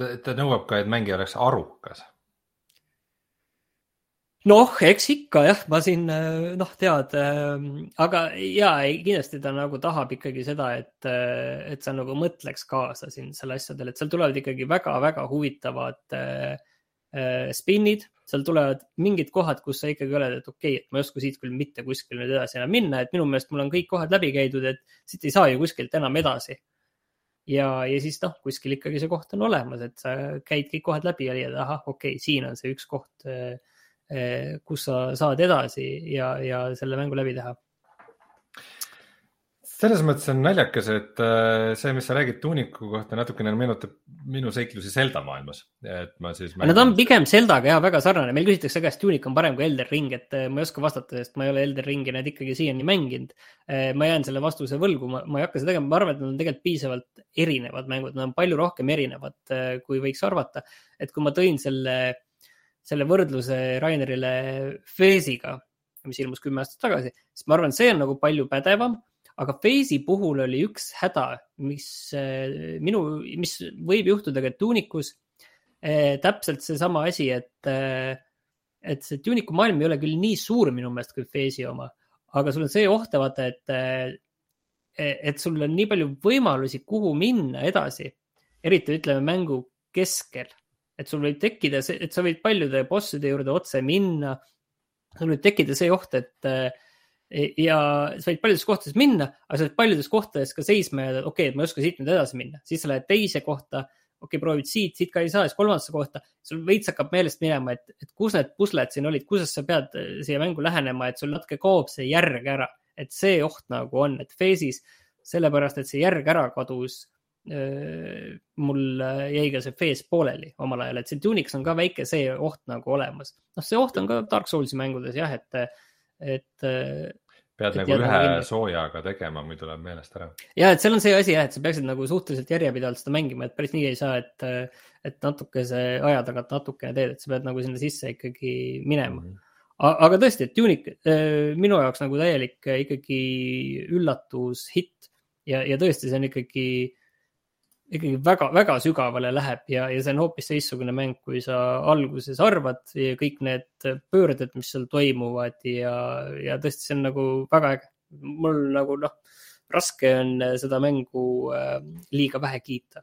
ta nõuab ka, et mängija oleks arukas. Noh, eks ikka jah, ma siin eh, noh, tead, eh, aga ja kindlasti ta nagu tahab ikkagi seda, et, et sa nagu mõtleks kaasa siin selle asjadel, et seal tulevad ikkagi väga-väga huvitavad äh, Äh, spinnid, seal tulevad mingid kohad, kus sa ikkagi oled, et okei okay,, et ma ei oska siit küll mitte kuskile nüüd edasi enam minna, et minu meelest mul on kõik kohad läbi käidud, et siit ei saa ju kuskilt enam edasi. ja, ja siis noh, kuskil ikkagi see koht on olemas, et sa käid kõik kohad läbi ja leiad, ahah, okei okay,, siin on see üks koht, äh, äh, kus sa saad edasi ja, ja selle mängu läbi teha selles mõttes on naljakas, et äh, see, mis sa räägid tuuniku kohta, natukene meenutab minu seiklusi Zelda maailmas, et ma siis. Nad on pigem Zeldaga ja väga sarnane, meil küsitakse, kas tuunik on parem kui Elder Ring, et äh, ma ei oska vastata, sest ma ei ole Elder Ringi need ikkagi siiani mänginud. Äh, ma jään selle vastuse võlgu, ma, ma ei hakka seda tegema, ma arvan, et nad on tegelikult piisavalt erinevad mängud, nad on palju rohkem erinevad, kui võiks arvata. et kui ma tõin selle, selle võrdluse Rainerile Feesiga, mis ilmus kümme aastat tagasi, siis ma arvan, see on nagu palju pädevam aga Phase'i puhul oli üks häda, mis äh, minu, mis võib juhtuda ka tuunikus. eh, täpselt seesama asi, et, eh, et see Tunicu maailm ei ole küll nii suur minu meelest kui Phase'i oma, aga sul on see oht, vaata, et, eh, et sul on nii palju võimalusi, kuhu minna edasi, eriti ütleme mängu keskel, et sul võib tekkida see, et sa võid paljude bosside juurde otse minna. sul võib tekkida see oht, et ja sa võid paljudes kohtades minna, aga sa võid paljudes kohtades ka seisma jääda, okei okay,, et ma ei oska siit nüüd edasi minna, siis sa lähed teise kohta okei okay,, proovid siit, siit ka ei saa, siis kolmandasse kohta, sul veits hakkab meelest minema, et, et kus need pusled siin olid, kuidas sa pead äh, siia mängu lähenema, et sul natuke kaob see järg ära, et see oht nagu on, et Phase'is sellepärast, et see järg ära kadus mul äh, jäi ka see Phase pooleli omal ajal, et see Tunix on ka väike see oht nagu olemas. noh, see oht on ka Dark Soulsi mängudes jah, et, et pead et nagu ühe kinni. soojaga tegema, muidu läheb meelest ära. ja, et seal on see asi jah, et sa peaksid nagu suhteliselt järjepidevalt seda mängima, et päris nii ei saa, et, et natukese aja tagant natukene teed, et sa pead nagu sinna sisse ikkagi minema mm. -hmm aga tõesti, et Tunic äh, minu jaoks nagu täielik ikkagi üllatus, hitt ja, ja tõesti, see on ikkagi ikkagi väga-väga sügavale läheb ja, ja see on hoopis teistsugune mäng, kui sa alguses arvad ja kõik need pöörded, mis seal toimuvad ja, ja tõesti, see on nagu väga äge. mul nagu noh, raske on seda mängu äh, liiga vähe kiita.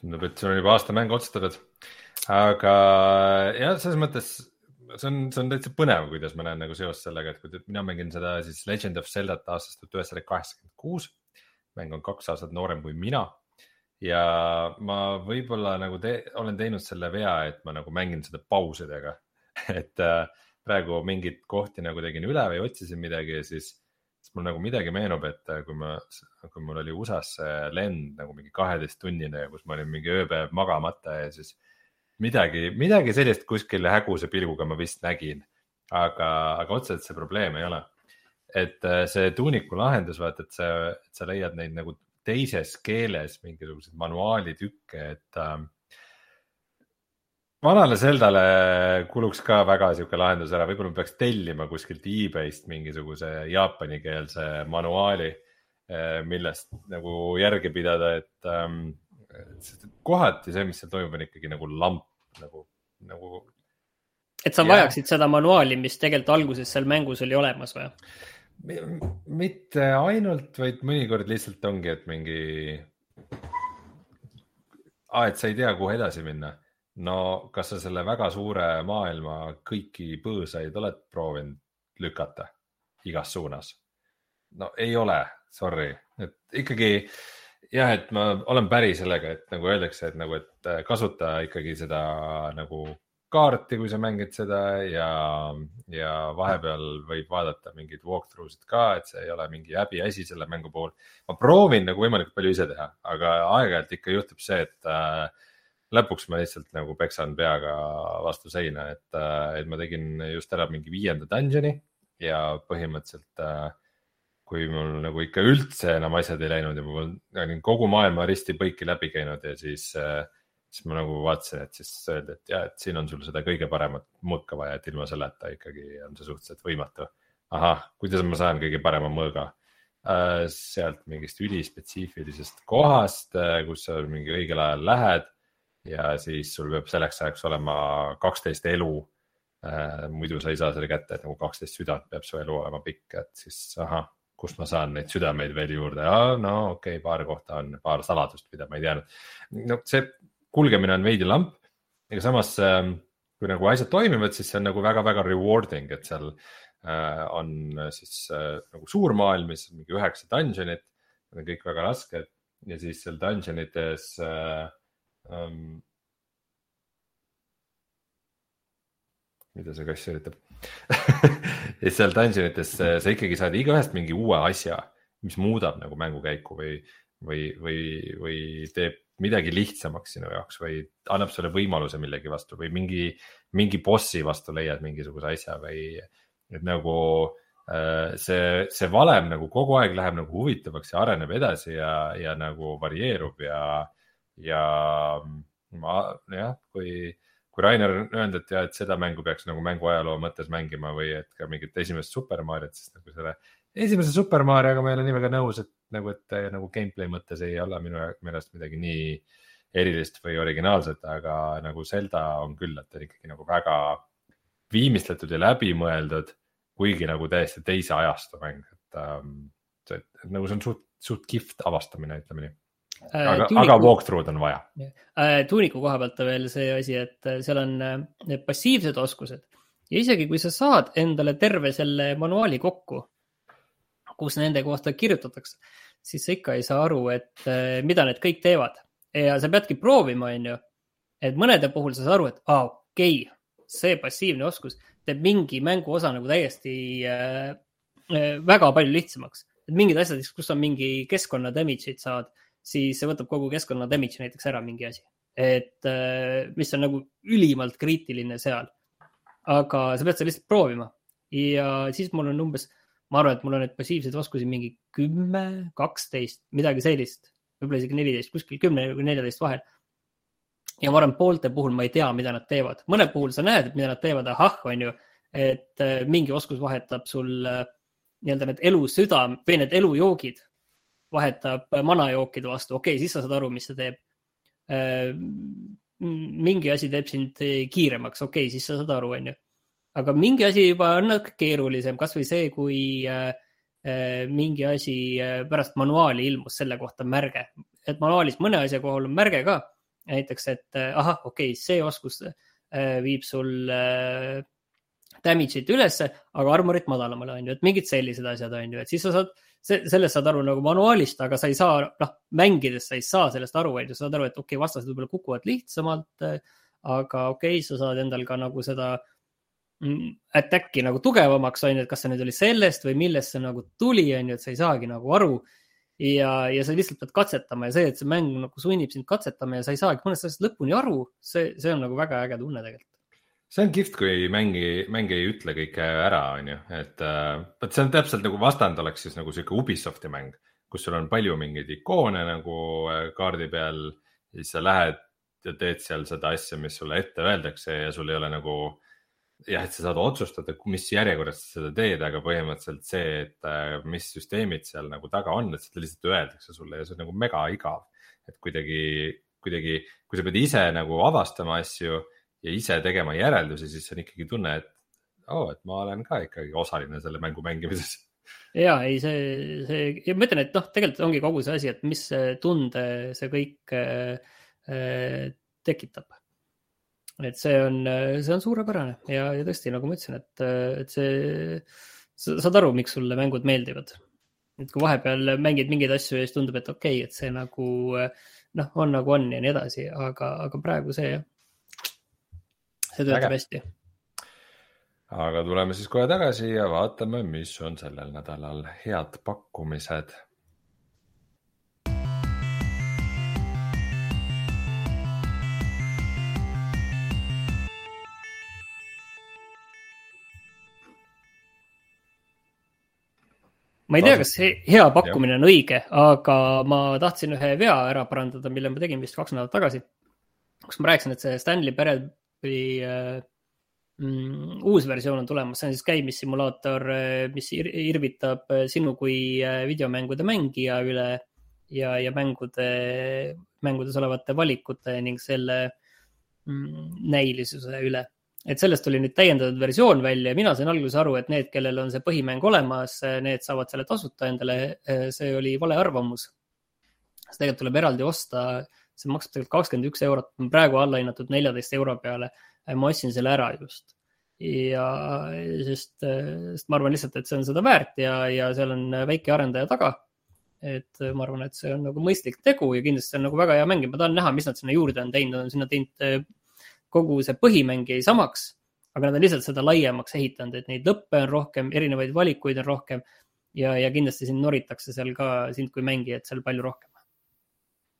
tundub, et sul on juba aasta mäng otsustatud, aga jah, selles mõttes see on, see on täitsa põnev, kuidas ma näen nagu seost sellega, et kui mina mängin seda siis Legend of Zeldat aastast tuhat üheksasada kaheksakümmend kuus mäng on kaks aastat noorem kui mina. ja ma võib-olla nagu te, olen teinud selle vea, et ma nagu mängin seda pausidega et äh, praegu mingeid kohti nagu tegin üle või otsisin midagi ja siis, siis mul nagu midagi meenub, et äh, kui ma, kui mul oli USA-sse lend nagu mingi kaheteisttunnine kus ma olin mingi ööpäev magamata ja siis midagi, midagi sellist kuskil häguse pilguga ma vist nägin. aga, aga otseselt see probleem ei ole et äh, see tuuniku lahendus, vaata, et sa, sa leiad neid nagu teises keeles mingisuguseid manuaalitükke, et äh, vanale Zeldale kuluks ka väga sihuke lahendus ära, võib-olla peaks tellima kuskilt e-base'ist mingisuguse jaapanikeelse manuaali, äh, millest nagu järge pidada, et ähm, kohati see, mis seal toimub, on ikkagi nagu lamp nagu, nagu. et sa vajaksid seda manuaali, mis tegelikult alguses seal mängus oli olemas või? Mitte ainult, vaid mõnikord lihtsalt ongi, et mingi ah,, et sa ei tea, kuhu edasi minna. no kas sa selle väga suure maailma kõiki põõsaid oled proovinud lükata igas suunas? no ei ole, sorry, et ikkagi jah, et ma olen päri sellega, et nagu öeldakse, et nagu, et kasuta ikkagi seda nagu kaarti, kui sa mängid seda ja, ja vahepeal võib vaadata mingeid walkthrough sid ka, et see ei ole mingi häbiasi selle mängu puhul. ma proovin nagu võimalikult palju ise teha, aga aeg-ajalt ikka juhtub see, et äh, lõpuks ma lihtsalt nagu peksan peaga vastu seina, et äh,, et ma tegin just ära mingi viienda dungeon'i ja põhimõtteliselt äh, kui mul nagu ikka üldse enam asjad ei läinud ja ma olin kogu maailma risti-põiki läbi käinud ja siis äh, siis ma nagu vaatasin, et siis öeldi, et ja, et siin on sul seda kõige paremat mõõka vaja, et ilma selleta ikkagi on see suhteliselt võimatu. ahah, kuidas ma saan kõige parema mõõga äh,? sealt mingist ülispetsiifilisest kohast, äh, kus sa mingi õigel ajal lähed ja siis sul peab selleks ajaks olema kaksteist elu äh,. muidu sa ei saa selle kätte, et nagu kaksteist südant peab su elu olema pikk, et siis ahah kust ma saan neid südameid veel juurde, no okei okay,, paar kohta on, paar saladust, mida ma ei teadnud. no see kulgemine on veidi lamp, aga samas ähm, kui nagu asjad toimivad, siis see on nagu väga-väga rewarding, et seal äh, on äh, siis äh, nagu suur maailm, mis on mingi üheksa dungeon'it, need on kõik väga rasked. Ja siis seal dungeon ites äh,. Um, mida see kass üritab? Ja seal dungeon ites sa ikkagi saad igaühest mingi uue asja, mis muudab nagu mängukäiku või, või, või, või teeb midagi lihtsamaks sinu jaoks või annab sulle võimaluse millegi vastu või mingi, mingi bossi vastu leiad mingisuguse asja või et nagu äh, see, see valem nagu kogu aeg läheb nagu huvitavaks ja areneb edasi ja, ja nagu varieerub ja, ja ma jah, kui, kui Rainer on öelnud, et jah, et seda mängu peaks nagu mänguajaloo mõttes mängima või et ka mingit esimest Super Mariot, siis nagu selle esimese Super Marioga ma ei ole nii väga nõus, et nagu, et nagu gameplay mõttes ei ole minu meelest midagi nii erilist või originaalset, aga nagu Zelda on küll, et ta on ikkagi nagu väga viimistletud ja läbimõeldud, kuigi nagu täiesti teise ajastu mäng, et ähm, see, et nagu see on suht, suht kihvt avastamine, ütleme nii. Äh, aga äh,, aga walkthrough'd on vaja. Äh,. tuuniku koha pealt veel see asi, et äh, seal on need passiivsed oskused. Ja isegi kui sa saad endale terve selle manuaali kokku, kus nende kohta kirjutatakse, siis sa ikka ei saa aru, et äh, mida need kõik teevad ja sa peadki proovima, onju. et mõnede puhul sa saad aru, et aa, okei okay,, see passiivne oskus teeb mingi mänguosa nagu täiesti äh, väga palju lihtsamaks. et mingid asjad, kus on mingi keskkonna damage'id saad, siis see võtab kogu keskkonna damage'i näiteks ära mingi asi. et äh, mis on nagu ülimalt kriitiline seal. aga sa pead seda lihtsalt proovima ja siis mul on umbes, ma arvan, et mul on neid passiivseid oskusi mingi kümme, kaksteist, midagi sellist võib-olla isegi neliteist, kuskil kümne või neljateist vahel. ja ma arvan, poolte puhul ma ei tea, mida nad teevad, mõne puhul sa näed, mida nad teevad, ahah, on ju, et äh, mingi oskus vahetab sul äh, nii-öelda need elusüdam või need elujoogid vahetab äh, manajookide vastu, okei okay,, siis sa saad aru, mis see teeb. mingi asi teeb sind kiiremaks, okei okay,, siis sa saad aru, on ju. Aga mingi asi juba on natuke keerulisem, kasvõi see, kui äh, Äh, mingi asi äh, pärast manuaali ilmus selle kohta märge, et manuaalis mõne asja kohal on märge ka. näiteks, et äh, ahah, okei okay,, see oskus viib sul damage'it ülesse, aga armorit madalamale, on ju, et mingid sellised asjad, on ju, et siis sa saad, sellest saad aru nagu manuaalist, aga sa ei saa, noh, mängides sa ei saa sellest aru, on ju, sa saad aru, et okei okay,, vastased võib-olla kukuvad lihtsamalt. aga okei okay,, sa saad endal ka nagu seda äh, attack'i nagu tugevamaks, on ju, et kas see nüüd oli sellest või millest see nagu tuli, on ju, et sa ei saagi nagu aru. ja, ja sa lihtsalt pead katsetama ja see, et see mäng nagu sunnib sind katsetama ja sa ei saagi mõnest asjast lõpuni aru, see, see on nagu väga äge tunne tegelikult see on kihvt, kui mängi, mäng ei ütle kõike ära, on ju, et äh, vot see on täpselt nagu vastand oleks siis nagu sihuke Ubisofti mäng, kus sul on palju mingeid ikoone nagu äh, kaardi peal. siis sa lähed ja teed seal seda asja, mis sulle ette öeldakse ja sul ei ole nagu äh, jah, et sa saad otsustada, mis järjekorras sa seda teed, aga põhimõtteliselt see, et äh, mis süsteemid seal nagu taga on, et seda lihtsalt öeldakse sulle ja see on nagu mega igav. et kuidagi, kuidagi, kui sa pead ise nagu avastama asju ja ise tegema järeldusi, siis on ikkagi tunne, et oo oh,, et ma olen ka ikkagi osaline selle mängu mängimises ja ei, see, see ja ma ütlen, et noh, tegelikult ongi kogu see asi, et mis tunde see kõik äh, äh tekitab et see on, see on suurepärane ja, ja tõesti, nagu ma ütlesin, et, et see, sa saad aru, miks sulle mängud meeldivad. et kui vahepeal mängid mingeid asju ja siis tundub, et okei okay,, et see nagu noh, on nagu on ja nii edasi, aga, aga praegu see jah, see töötab hästi. aga tuleme siis kohe tagasi ja vaatame, mis on sellel nädalal head pakkumised ma ei tea, kas hea pakkumine on õige, aga ma tahtsin ühe vea ära parandada, mille ma tegin vist kaks nädalat tagasi. kus ma rääkisin, et see Stanley Parable äh, mm, uus versioon on tulemas, see on siis käimissimulaator, äh, mis ir irvitab äh, sinu kui äh, videomängude mängija üle ja, ja mängude, mängudes olevate valikute ning selle mm, näilisuse üle et sellest tuli nüüd täiendatud versioon välja ja mina sain alguses aru, et need, kellel on see põhimäng olemas, need saavad selle tasuta endale. see oli vale arvamus. see tegelikult tuleb eraldi osta, see maksab tegelikult kakskümmend üks eurot, praegu alla hinnatud neljateist euro peale. ma ostsin selle ära just ja sest, sest ma arvan lihtsalt, et see on seda väärt ja, ja seal on väike arendaja taga. et ma arvan, et see on nagu mõistlik tegu ja kindlasti on nagu väga hea mäng ja ma tahan näha, mis nad sinna juurde on teinud, on sinna teinud kogu see põhimäng jäi samaks, aga nad on lihtsalt seda laiemaks ehitanud, et neid lõppe on rohkem, erinevaid valikuid on rohkem ja, ja kindlasti sind noritakse seal ka sind kui mängijat seal palju rohkem.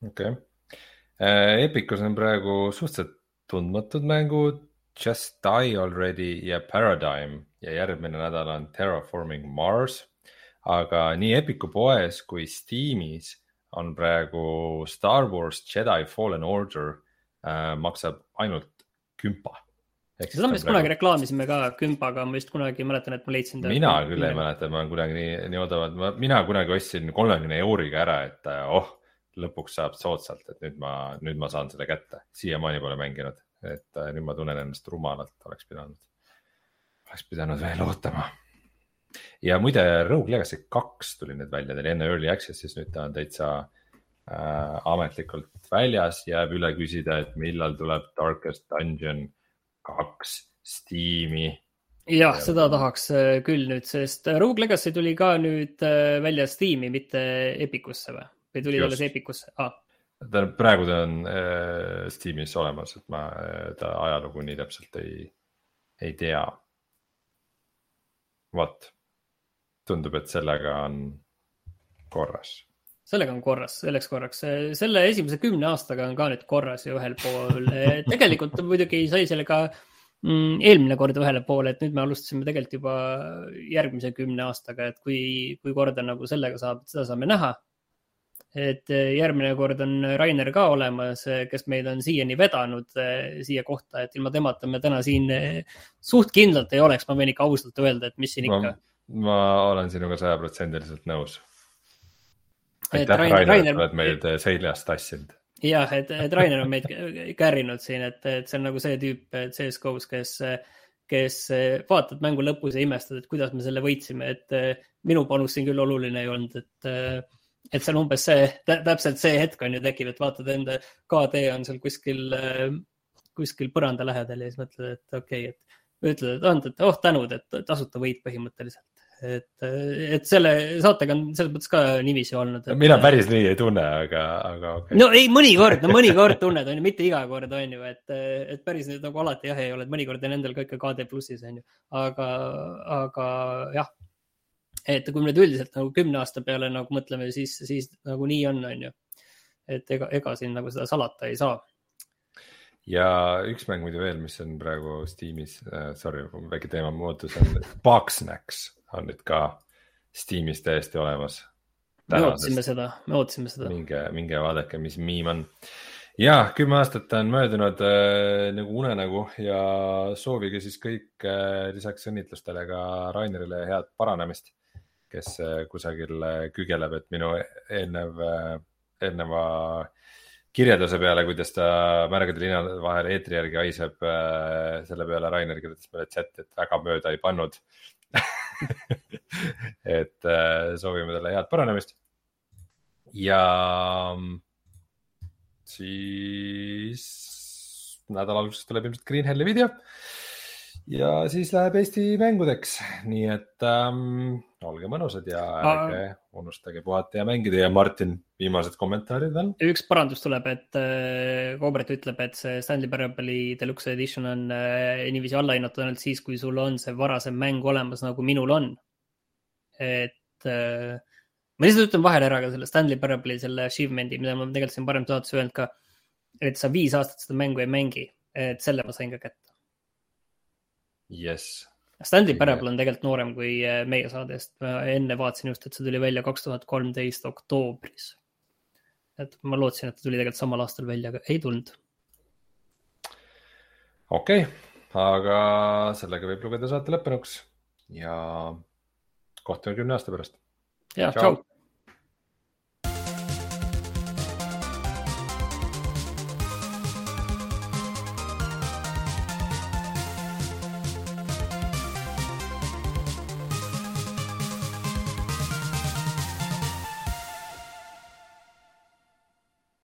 okei okay. äh,, Epicus on praegu suhteliselt tundmatud mängud Just Die Already ja Paradigm ja järgmine nädal on Terraforming Mars. aga nii Epicu poes kui Steamis on praegu Star Wars Jedi Fallen Order äh, maksab ainult kümpa. seda me vist kunagi praegu... reklaamisime ka kümpaga, ma vist kunagi mäletan, et ma leidsin. mina küll ei mäleta, ma olen kuidagi nii, nii odavad, mina kunagi ostsin kolmekümne euriga ära, et oh, lõpuks saab soodsalt, et nüüd ma, nüüd ma saan selle kätte. siiamaani pole mänginud, et äh, nüüd ma tunnen ennast rumalalt, oleks pidanud, oleks pidanud veel ootama. ja muide, Rogue Legacy kaks tuli nüüd välja, ta oli enne Early Access'is, nüüd ta on täitsa äh, ametlikult väljas, jääb üle küsida, et millal tuleb Darkest Dungeon kaks Steam'i jah, seda tahaks äh, küll nüüd, sest Rogue Legacy tuli ka nüüd äh, välja Steam'i, mitte Epicusse või? või tuli alles Epicusse ah.? ta praegu ta on äh, Steamis olemas, et ma äh, ta ajalugu nii täpselt ei, ei tea. vot, tundub, et sellega on korras sellega on korras, selleks korraks, selle esimese kümne aastaga on ka nüüd korras ju ühel pool. tegelikult muidugi sai sellega mm, eelmine kord ühele poole, et nüüd me alustasime tegelikult juba järgmise kümne aastaga, et kui, kui korda nagu sellega saab, seda saame näha et eh, järgmine kord on Rainer ka olemas, eh, kes meid on siiani vedanud eh, siia kohta, et ilma temata me täna siin suht kindlalt ei oleks, ma võin ikka ausalt öelda, et mis siin ikka. ma olen sinuga sajaprotsendiliselt nõus. Aitäh, Rainer, Rainer, et oled meid seljast tassinud. jah, et, et Rainer on meid kärrinud siin, et, et see on nagu see tüüp CS-GO-s, kes kes vaatad mängu lõpus ja imestad, et kuidas me selle võitsime, et minu panus siin küll oluline ei olnud, et et see on umbes see, täpselt see hetk on ju tekib, et vaatad enda KD on seal kuskil, äh, kuskil põranda lähedal ja siis mõtled, et okei okay,, et ütled, et on, et oh tänud, et tasuta võit põhimõtteliselt. Et, et selle saatega on selles mõttes ka niiviisi olnud et.... mina päris nii ei tunne, aga, aga okay.. no ei, mõnikord, no mõnikord tunned, on ju, mitte iga kord, on ju, et, et päris nagu alati jah ei ole, et mõnikord on endal ka ikka KD plussis, on ju. aga, aga jah et kui me nüüd üldiselt nagu kümne aasta peale nagu mõtleme, siis, siis nagu nii on, on ju. et ega, ega siin nagu seda salata ei saa. ja üks mäng muidu veel, mis on praegu Steamis äh,, sorry, väike teemamuutus on Bugsnacks on nüüd ka Steamis täiesti olemas. me ootasime seda, me ootasime seda. minge, minge vaadake, mis miim on ja kümme aastat on möödunud äh, nagu unenägu ja soovige siis kõik äh, lisaks õnnitlustele ka Rainerile head paranemist kes äh, kusagil äh, kügeleb, et minu eelnev, äh, eelneva kirjelduse peale, kuidas ta märgade linade vahel eetri järgi haiseb, selle peale Rainer kirjutas meile chat'i, et väga mööda ei pannud et soovime talle head paranemist. ja siis nädala alguses tuleb ilmselt Green Helli video ja siis läheb Eesti mängudeks, nii et ähm, olge mõnusad ja ärge Aa. unustage puhata ja mängida ja Martin, viimased kommentaarid veel. üks parandus tuleb, et äh, Kobret ütleb, et see Stanley Parable'i Deluxe Edition on äh, niiviisi alla hinnatud ainult siis, kui sul on see varasem mäng olemas, nagu minul on. et äh, ma lihtsalt ütlen vahele ära ka selle Stanley Parable'i selle achievement'i, mida ma tegelikult siin varem saates öelnud ka. et sa viis aastat seda mängu ei mängi, et selle ma sain ka kätte jess. Stanley Parable on tegelikult noorem kui äh, meie saade, sest ma enne vaatasin just, et see tuli välja kaks tuhat kolmteist oktoobris. et ma lootsin, et ta tuli tegelikult samal aastal välja, aga ei tulnud. okei okay., aga sellega võib lugeda saate lõppenuks ja kohtume kümne aasta pärast. ja tšau, tšau..